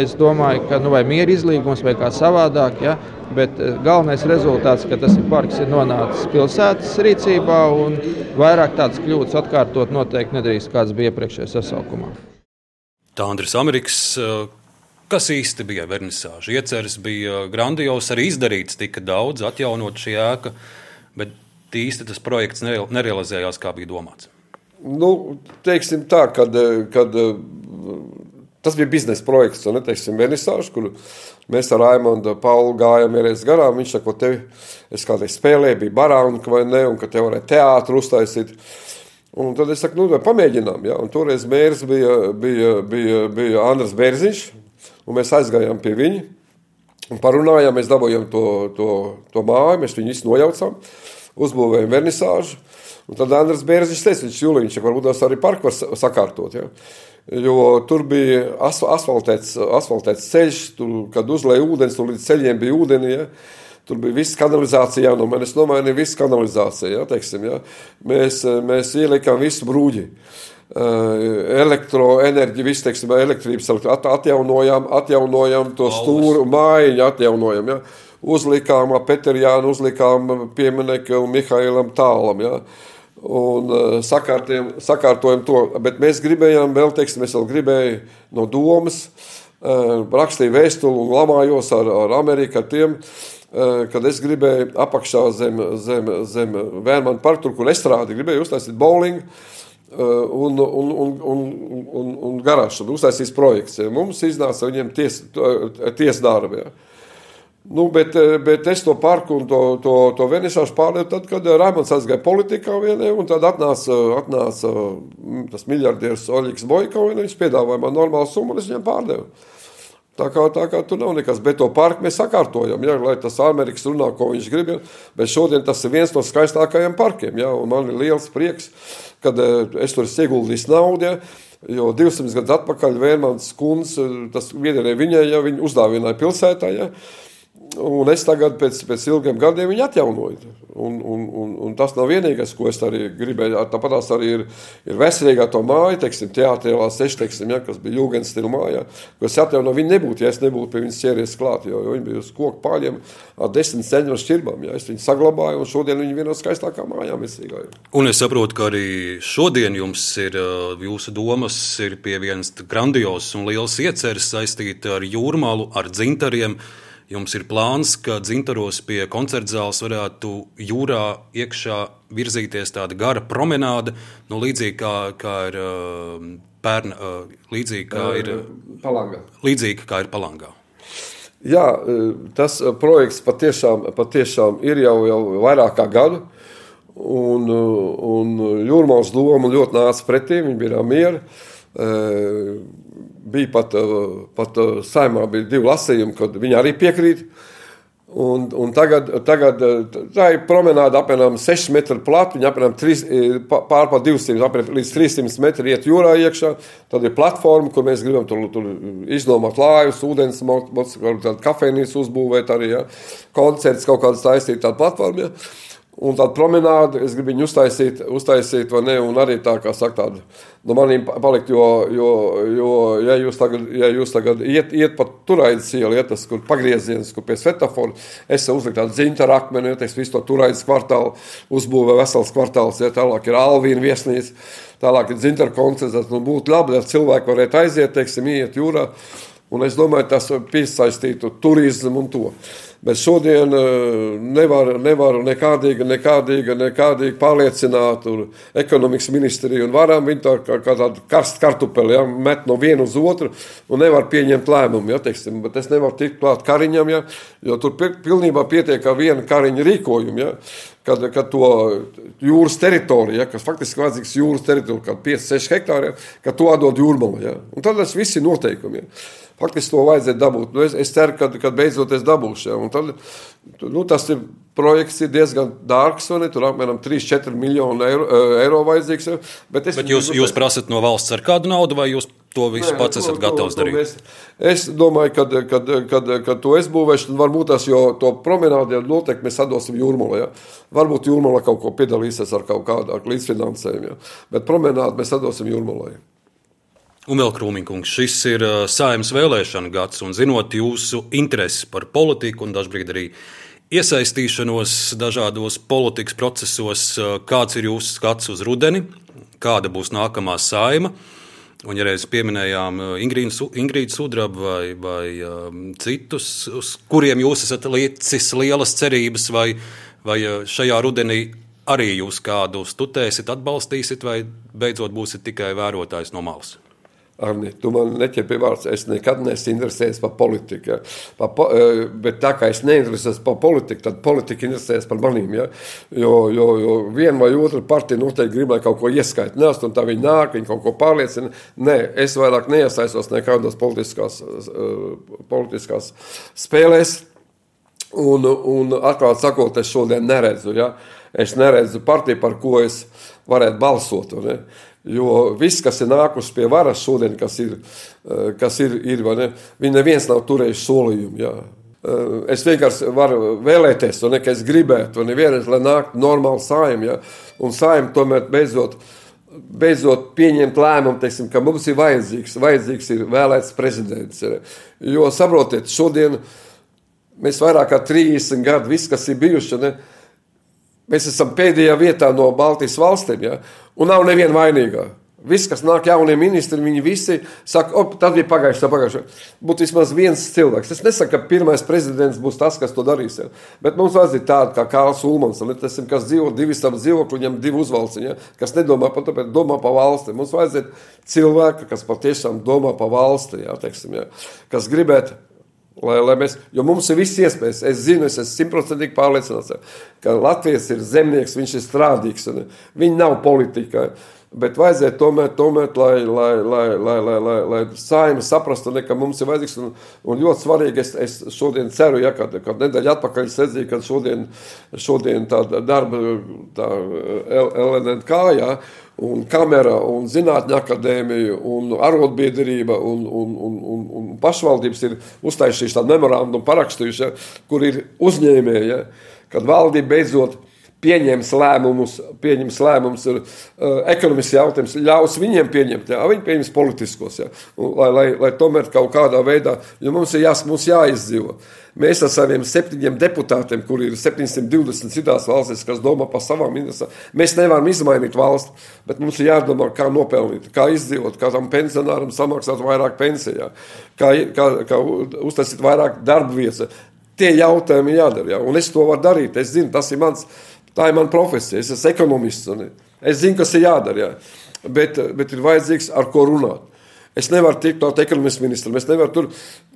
Es domāju, ka nu, vai miera izlīgums vai kā savādāk, ja, bet eh, galvenais rezultāts, ka tas ir parks, ir nonācis pilsētas rīcībā un vairāk tādas kļūdas atkārtot noteikti nedrīkst, kāds bija iepriekšējā sasaukumā. Tā Andris Amerikas. Eh, kas īsti bija vernisāža? Ieceres bija grandios, arī izdarīts tika daudz, atjaunot šī ēka, bet īsti tas projekts nerealizējās, kā bija domāts. Nu, teiksim tā, kad, kad tas bija biznesa projekts, un neteiksim vernisāžu, kur mēs ar Raimondu Paulu gājām ierēs garām. Viņš saka, tevi, es kādreiz spēlēju, bija barānka vai ne, un ka te varēja teātru uztaisīt. Un tad es saku, nu, pamēģinām. Ja? Un toreiz mērs bija, bija, bija, bija Andris Bērziņš, un mēs aizgājām pie viņa. Un parunājām, mēs dabūjām to, to, to māju, mēs viņu visu nojaucām, uzbūvējām vernisāžu. Un tad Andris Bērziņš teica, viņš jūliņš, ka varbūt tās arī parku var sakārtot. Ja? Jo tur bija as, asfaltēts, asfaltēts ceļš, tur, kad uzlēja ūdens, tur līdz ceļiem bija ūdeni. Ja? Tur bija viss kanalizācija jānomaina. Es nomainīju visu kanalizāciju. Ja, teiksim, ja. Mēs, mēs ielikām visu brūģi. Elektroenerģiju, visu teiksim, elektrības at, atjaunojām, atjaunojām to stūru mājiņu, atjaunojām. Ja. Uzlikām Peterjānu, uzlikām pieminiektu Mihailam Tālam. Ja. Un sakārtojam to, bet mēs gribējām vēl, teiksim, es vēl gribēju no domas, rakstīju vēstuli un lamājos ar, ar Ameriku, ar tiem, Eh, kad es gribēju apakšā zem, zem, zem Vērmana parka, kur es strādāju, gribēju uztaisīt bowlingu eh, un, un, un, un, un, un garāžu. Uztaisīs projekts. Ja. Mums iznāca viņiem tiesdarbi. Ja. Nu, bet, eh, bet es to parku un to, to, to venisāšu pārdevu tad, kad Raimons aizgāja politikā vienē, un tad atnāca, atnāca mm, tas miljardieris Oļiks Bojko, un viņš piedāvāja man normālu summu, un es viņam pārdevu. Tā kā, tā kā tur nav nekas, bet to parku mēs sakārtojam, ja, lai tas Amerikas runā, ko viņš grib. Ja. Bet šodien tas ir viens no skaistākajiem parkiem. Ja, man ir liels prieks, ka eh, es tur esmu ieguldījis naudu. Ja, jo 200 gadus atpakaļ Vērmans Kungs, eh, tas vienai viņai, ja viņa uzdāvināja pilsētā. Ja, Un es tagad, pēc, pēc ilgiem gadiem, viņu atjaunoju. Un, un, un, un tas nav vienīgais, ko es arī gribēju. Tāpat arī ir, ir veselīgā to māja, teiksim, teātrēlā seši, teiksim, ja, kas bija jūgens stila mājā. Ko es atjaunoju, viņa nebūtu, ja es nebūtu pie viņas ķēries klāt, jo, jo viņa bija uz koku paļiem ar desmit ceļu šķirbām. Ja. Es viņu saglabāju, un šodien viņa viena no skaistākām mājām Esīgā. Un es saprotu, ka arī šodien jums ir, jūsu domas ir pie vienas grandiosas un liels ieceres saistīta ar jūrmālu, ar dzintariem. Jums ir plāns, ka dzintaros pie koncerta zāles varētu jūrā iekšā virzīties tāda gara promenāde, nu, līdzīgi kā, kā ir uh, pērna, uh, līdzīgi kā ir palangā. Līdzīgi kā ir palangā. Jā, tas projekts patiešām, patiešām ir jau, jau vairāk kā gadu. Un, un Jūrmāls doma ļoti nāca pretī, viņi bija mieri bija pat, eh, pat eh, saimā bija divi lasījumi, kad viņi arī piekrīt. Un, un tagad, tagad eh, tā ir promenāde apmēram 6 metru plata, viņa apmēram 3, pār pa 200 apmēram līdz 300 metru iet jūrā iekšā. Tad ir platforma, kur mēs gribam tur, tur iznomāt lājus, ūdens, varbūt kafejnīcu uzbūvēt arī, ja. koncerts kaut kādas taisīt tādu platformu. Ja. Un tādu promenādu es gribu viņu uztaisīt, uztaisīt vai ne, un arī tā kā saka, tādu no maniem palikt, jo, jo, jo ja jūs tagad, ja jūs tagad iet, iet pa turaidas ielu, iet tas, kur pagrieziens, kur pie svetaforu, es uzliku tādu zintaru akmeni, ja teiks, visu to turaidas kvartālu uzbūvē vesels kvartāls, ja tālāk ir Alvīna viesnīca, tālāk ir zintaru koncerts, nu būtu labi, ja cilvēki varētu aiziet, teiksim, iet jūrā, un es domāju, tas piesaistītu turismu un to. Bet šodien eh, nevar, nevaru nekādīgi, nekādīgi, nekādīgi pārliecināt ekonomikas ministriju un varam viņu tā kā, kā tādu karstu kartupeli, ja, met no viena uz otru un nevar pieņemt lēmumu. Ja, teiksim, bet es nevaru tikt klāt kariņam, ja, jo tur pilnībā pietiek ar vienu kariņu rīkojumu. Ja, kad, kad to jūras teritoriju, ja, kas faktiski vajadzīgs jūras teritorija, kad 5-6 hektāri, ja, ka to atdod jūrmala. Ja. Un tad tas viss ir noteikumi. Ja. Faktiski to vajadzēja dabūt. Nu, es, es ceru, ka, kad beidzot es dabūšu. Ja. Tad, nu, tas ir projekts ir diezgan dārgs, un tur apmēram 3-4 miljoni eiro, eiro vajadzīgs. Ja. Bet, Bet jūs, jūs prasat no valsts ar kādu naudu, vai jūs to visu Nē, pats esat to, gatavs to, darīt? To es, domāju, ka kad, kad, kad to es būvēšu, tad varbūt tas, jo to promenādi noteikti mēs sadosim jūrmalā. Ja. Varbūt jūrmalā kaut ko piedalīsies ar kaut kādu līdzfinansējumu, ja. bet promenādi mēs sadosim jūrmalā. Ja. Un vēl Krūmiņkungs, šis ir uh, saimnes vēlēšana gads, un zinot jūsu interesi par politiku un dažkārt arī iesaistīšanos dažādos politikas procesos, uh, kāds ir jūsu skats uz rudeni, kāda būs nākamā saima. Un, ja reiz pieminējām uh, Ingrīdu Sudrabu vai, vai um, citus, uz kuriem jūs esat liecis lielas cerības, vai, vai šajā rudenī arī jūs kādu stutēsiet, atbalstīsiet, vai beidzot būsiet tikai vērotājs no malas? Arni, tu man neķer pie vārds. Es nekad neesmu interesējies par politiku. Ja. Pa, po, eh, bet tā kā es neinteresējos par politiku, tad politika interesējas par maniem. Ja. Jo, jo, jo viena vai otra partija noteikti grib, lai kaut ko ieskaita. Nē, un tā viņi nāk, viņi kaut ko pārliecina. Nē, es vairāk neiesaistos nekādās politiskās, uh, politiskās spēlēs. Un, un atklāti sakot, es šodien neredzu. Ja. Es neredzu partiju, par ko es varētu balsot. Ne. Jo viss, kas ir nākusi pie varas šodien, kas ir, eh, kas ir, ir ne, viņi neviens nav turējis solījumu. Jā. Eh, es vienkārši varu vēlēties, to nekā es gribētu, un vienreiz, lai nāktu normāli saimē, ja? un saimē tomēr beidzot, beidzot pieņemt lēmumu, teiksim, ka mums ir vajadzīgs, vajadzīgs ir vēlēts prezidents. Jo saprotiet, šodien mēs vairāk kā 30 gadu, viss, kas ir bijuši, ne, mēs esam pēdējā vietā no Baltijas valstīm. Ja? un nav neviena vainīgā. Viss, kas nāk jaunie ministri, viņi visi saka, o, tas bija pagājušā, pagājušā. Būtu vismaz viens cilvēks. Es nesaku, ka pirmais prezidents būs tas, kas to darīs. Ja? Bet mums vajadzīga tāda kā Kārls Ulmans, tas ir, kas dzīvo divi stāv dzīvokļi, viņam divi uzvalci, ja? kas nedomā par to, bet domā par valsti. Mums vajadzētu cilvēku, kas patiešām domā par valsti, ja? Teiksim, ja? kas gribētu Lai, lai mēs, jo mums ir viss iespējas. Es zinu, es esmu simtprocentīgi pārliecināts, ka Latvijas ir zemnieks, viņš ir strādīgs. Viņi nav politikā. Bet vajadzētu tomēr, tomēr lai, lai, lai, lai, lai, lai, lai saima saprastu, ne, ka mums ir vajadzīgs. Un, un ļoti svarīgi, es, es šodien ceru, ja kad, kad nedēļa atpakaļ es redzēju, ka šodien, šodien tā darba tā LNK, ja, un kamera, un zinātņu akadēmija, un arotbiedrība, un, un, un, un, un pašvaldības ir uztaisījuši tādu memorandumu parakstījuši, ja, kur ir uzņēmēji, ja, kad valdība beidzot pieņems lēmumus, pieņems lēmumus, ir uh, ekonomisks jautājums, ļaus viņiem pieņemt, jā, viņi pieņems politiskos, jā, un, lai, lai, lai tomēr kaut kādā veidā, jo mums ir jās, mums jāizdzīvo. Mēs ar saviem septiņiem deputātiem, kuri ir 720 citās valstīs, kas domā par savām interesēm, mēs nevaram izmainīt valsti, bet mums ir jādomā, kā nopelnīt, kā izdzīvot, kā tam pensionāram samaksāt vairāk pensijā, kā, kā, kā uztaisīt vairāk darba vietas. Tie jautājumi jādara, jā, un es to varu darīt, es zinu, tas ir mans Tā ir mana profesija. Es esmu ekonomists. Es zinu, kas ir jādara. Jā. Bet, bet ir vajadzīgs ar ko runāt. Es nevaru tikt klāt ekonomikas ministram. Es nevaru tur.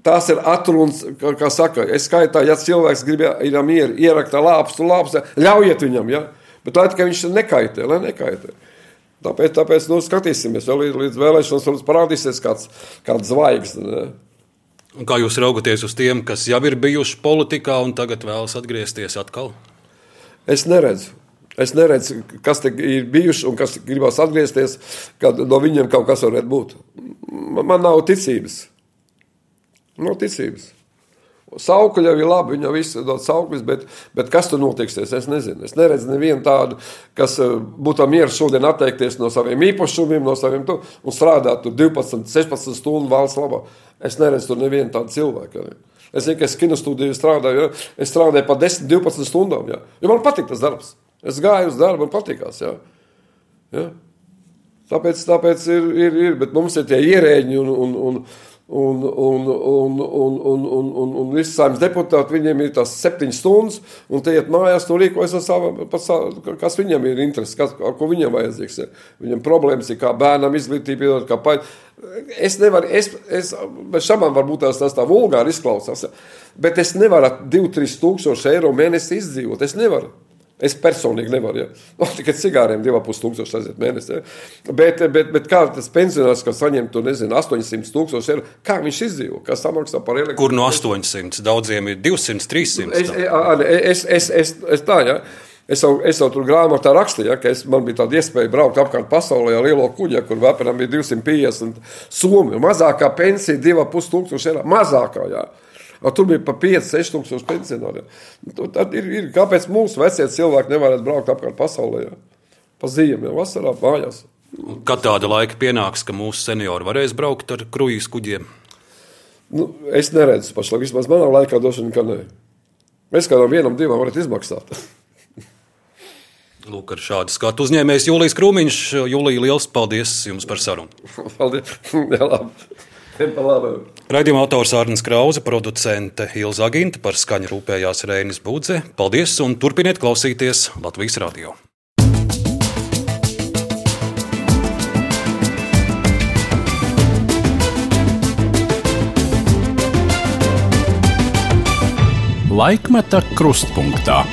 Tās ir atrunas, kā, kā saka. Es skaitā, ja cilvēks grib ir mieru, ierakta lāpstu, lāpstu, ļaujiet viņam. Ja? Bet lai tikai viņš nekaitē, lai nekaitē. Tāpēc, tāpēc nu, skatīsimies, vēl līdz, līdz vēlēšanas varbūt parādīsies kāds, kāds zvaigznes. Kā jūs raugaties uz tiem, kas jau ir bijuši politikā un tagad vēlas atgriezties atkal? Es neredzu. Es neredzu, kas ir bijuši un kas gribās atgriezties, kad no viņiem kaut kas varētu būt. Man nav ticības. Nav ticības. Saukļi jau ir labi, viņam viss ir daudz saukļus, bet, bet kas tur notiksies, es nezinu. Es neredzu nevienu tādu, kas eh, būtu mieru šodien atteikties no saviem īpašumiem, no saviem tu, un strādāt tur 12, 16 stundu valsts labā. Es neredzu tur nevienu tādu cilvēku. Arī. Es zinu, ka es kinostudijā strādāju. Ja? Es strādāju par 10, 12 stundām. Ja? Jo man patīk tas darbs. Es gāju uz darbu, man patīkās. Ja? Ja? Tāpēc, tāpēc ir, ir, ir, bet mums ir tie ierēģi un, un, un, Un, un, un, un, un, un, un, un visi saimnes deputāti, viņiem ir tās septiņas stundas, un tie iet mājās, to rīkojas ar savu, kas viņam ir interesi, kas, ko viņam vajadzīgs. Ir. Viņam problēmas ir kā bērnam izglītība, kā paļ. Es nevaru, es, es, bez šabām varbūt tās, tas tā vulgāri izklausās, bet es nevaru 2-3 tūkstoši eiro mēnesi izdzīvot. Es nevaru. Es personīgi nevaru. Ja. No, tikai cigāriem 2,5 tūkstoši aiziet mēnesī. Ja. Bet, bet, bet kā tas pensionārs, kas saņem to nezinu, 800 tūkstoši eiro, kā viņš izdzīvo? Kas samaksā par elektrību? Kur no 800? Daudziem ir 200, 300. Es, es, es, es, es tā, ja. Es jau, es jau tur grāmatā rakstīju, ja, ka es, man bija tāda iespēja braukt apkārt pasaulē ar lielo kuģi, kur apmēram bija 250 somi. Mazākā pensija 2,5 tūkstoši eiro. Mazākā, jā. Ja. Tur bija pa 5-6 tūkstoši pensionāriem. Tad ir, ir, kāpēc mūsu vecie cilvēki nevarētu braukt apkārt pasaulē? Jā? Pa ziemu, jau vasarā mājās. Kad tāda laika pienāks, ka mūsu seniori varēs braukt ar kruīzes kuģiem? Nu, es neredzu pašlaik, vismaz manā laikā droši vien, ka nē. Mēs kādam vienam, divam varat izmaksāt. Lūk, ar šādu skatu uzņēmējs Jūlijas Krūmiņš. Jūlija, liels paldies jums par sarunu. paldies! Jā, labi. Radījuma autors Arnēs Krause, producente Ilza Aginte par skaņu rūpējās Rēnis Budze. Paldies un turpiniet klausīties Latvijas radio! Laikmeta krustpunktā.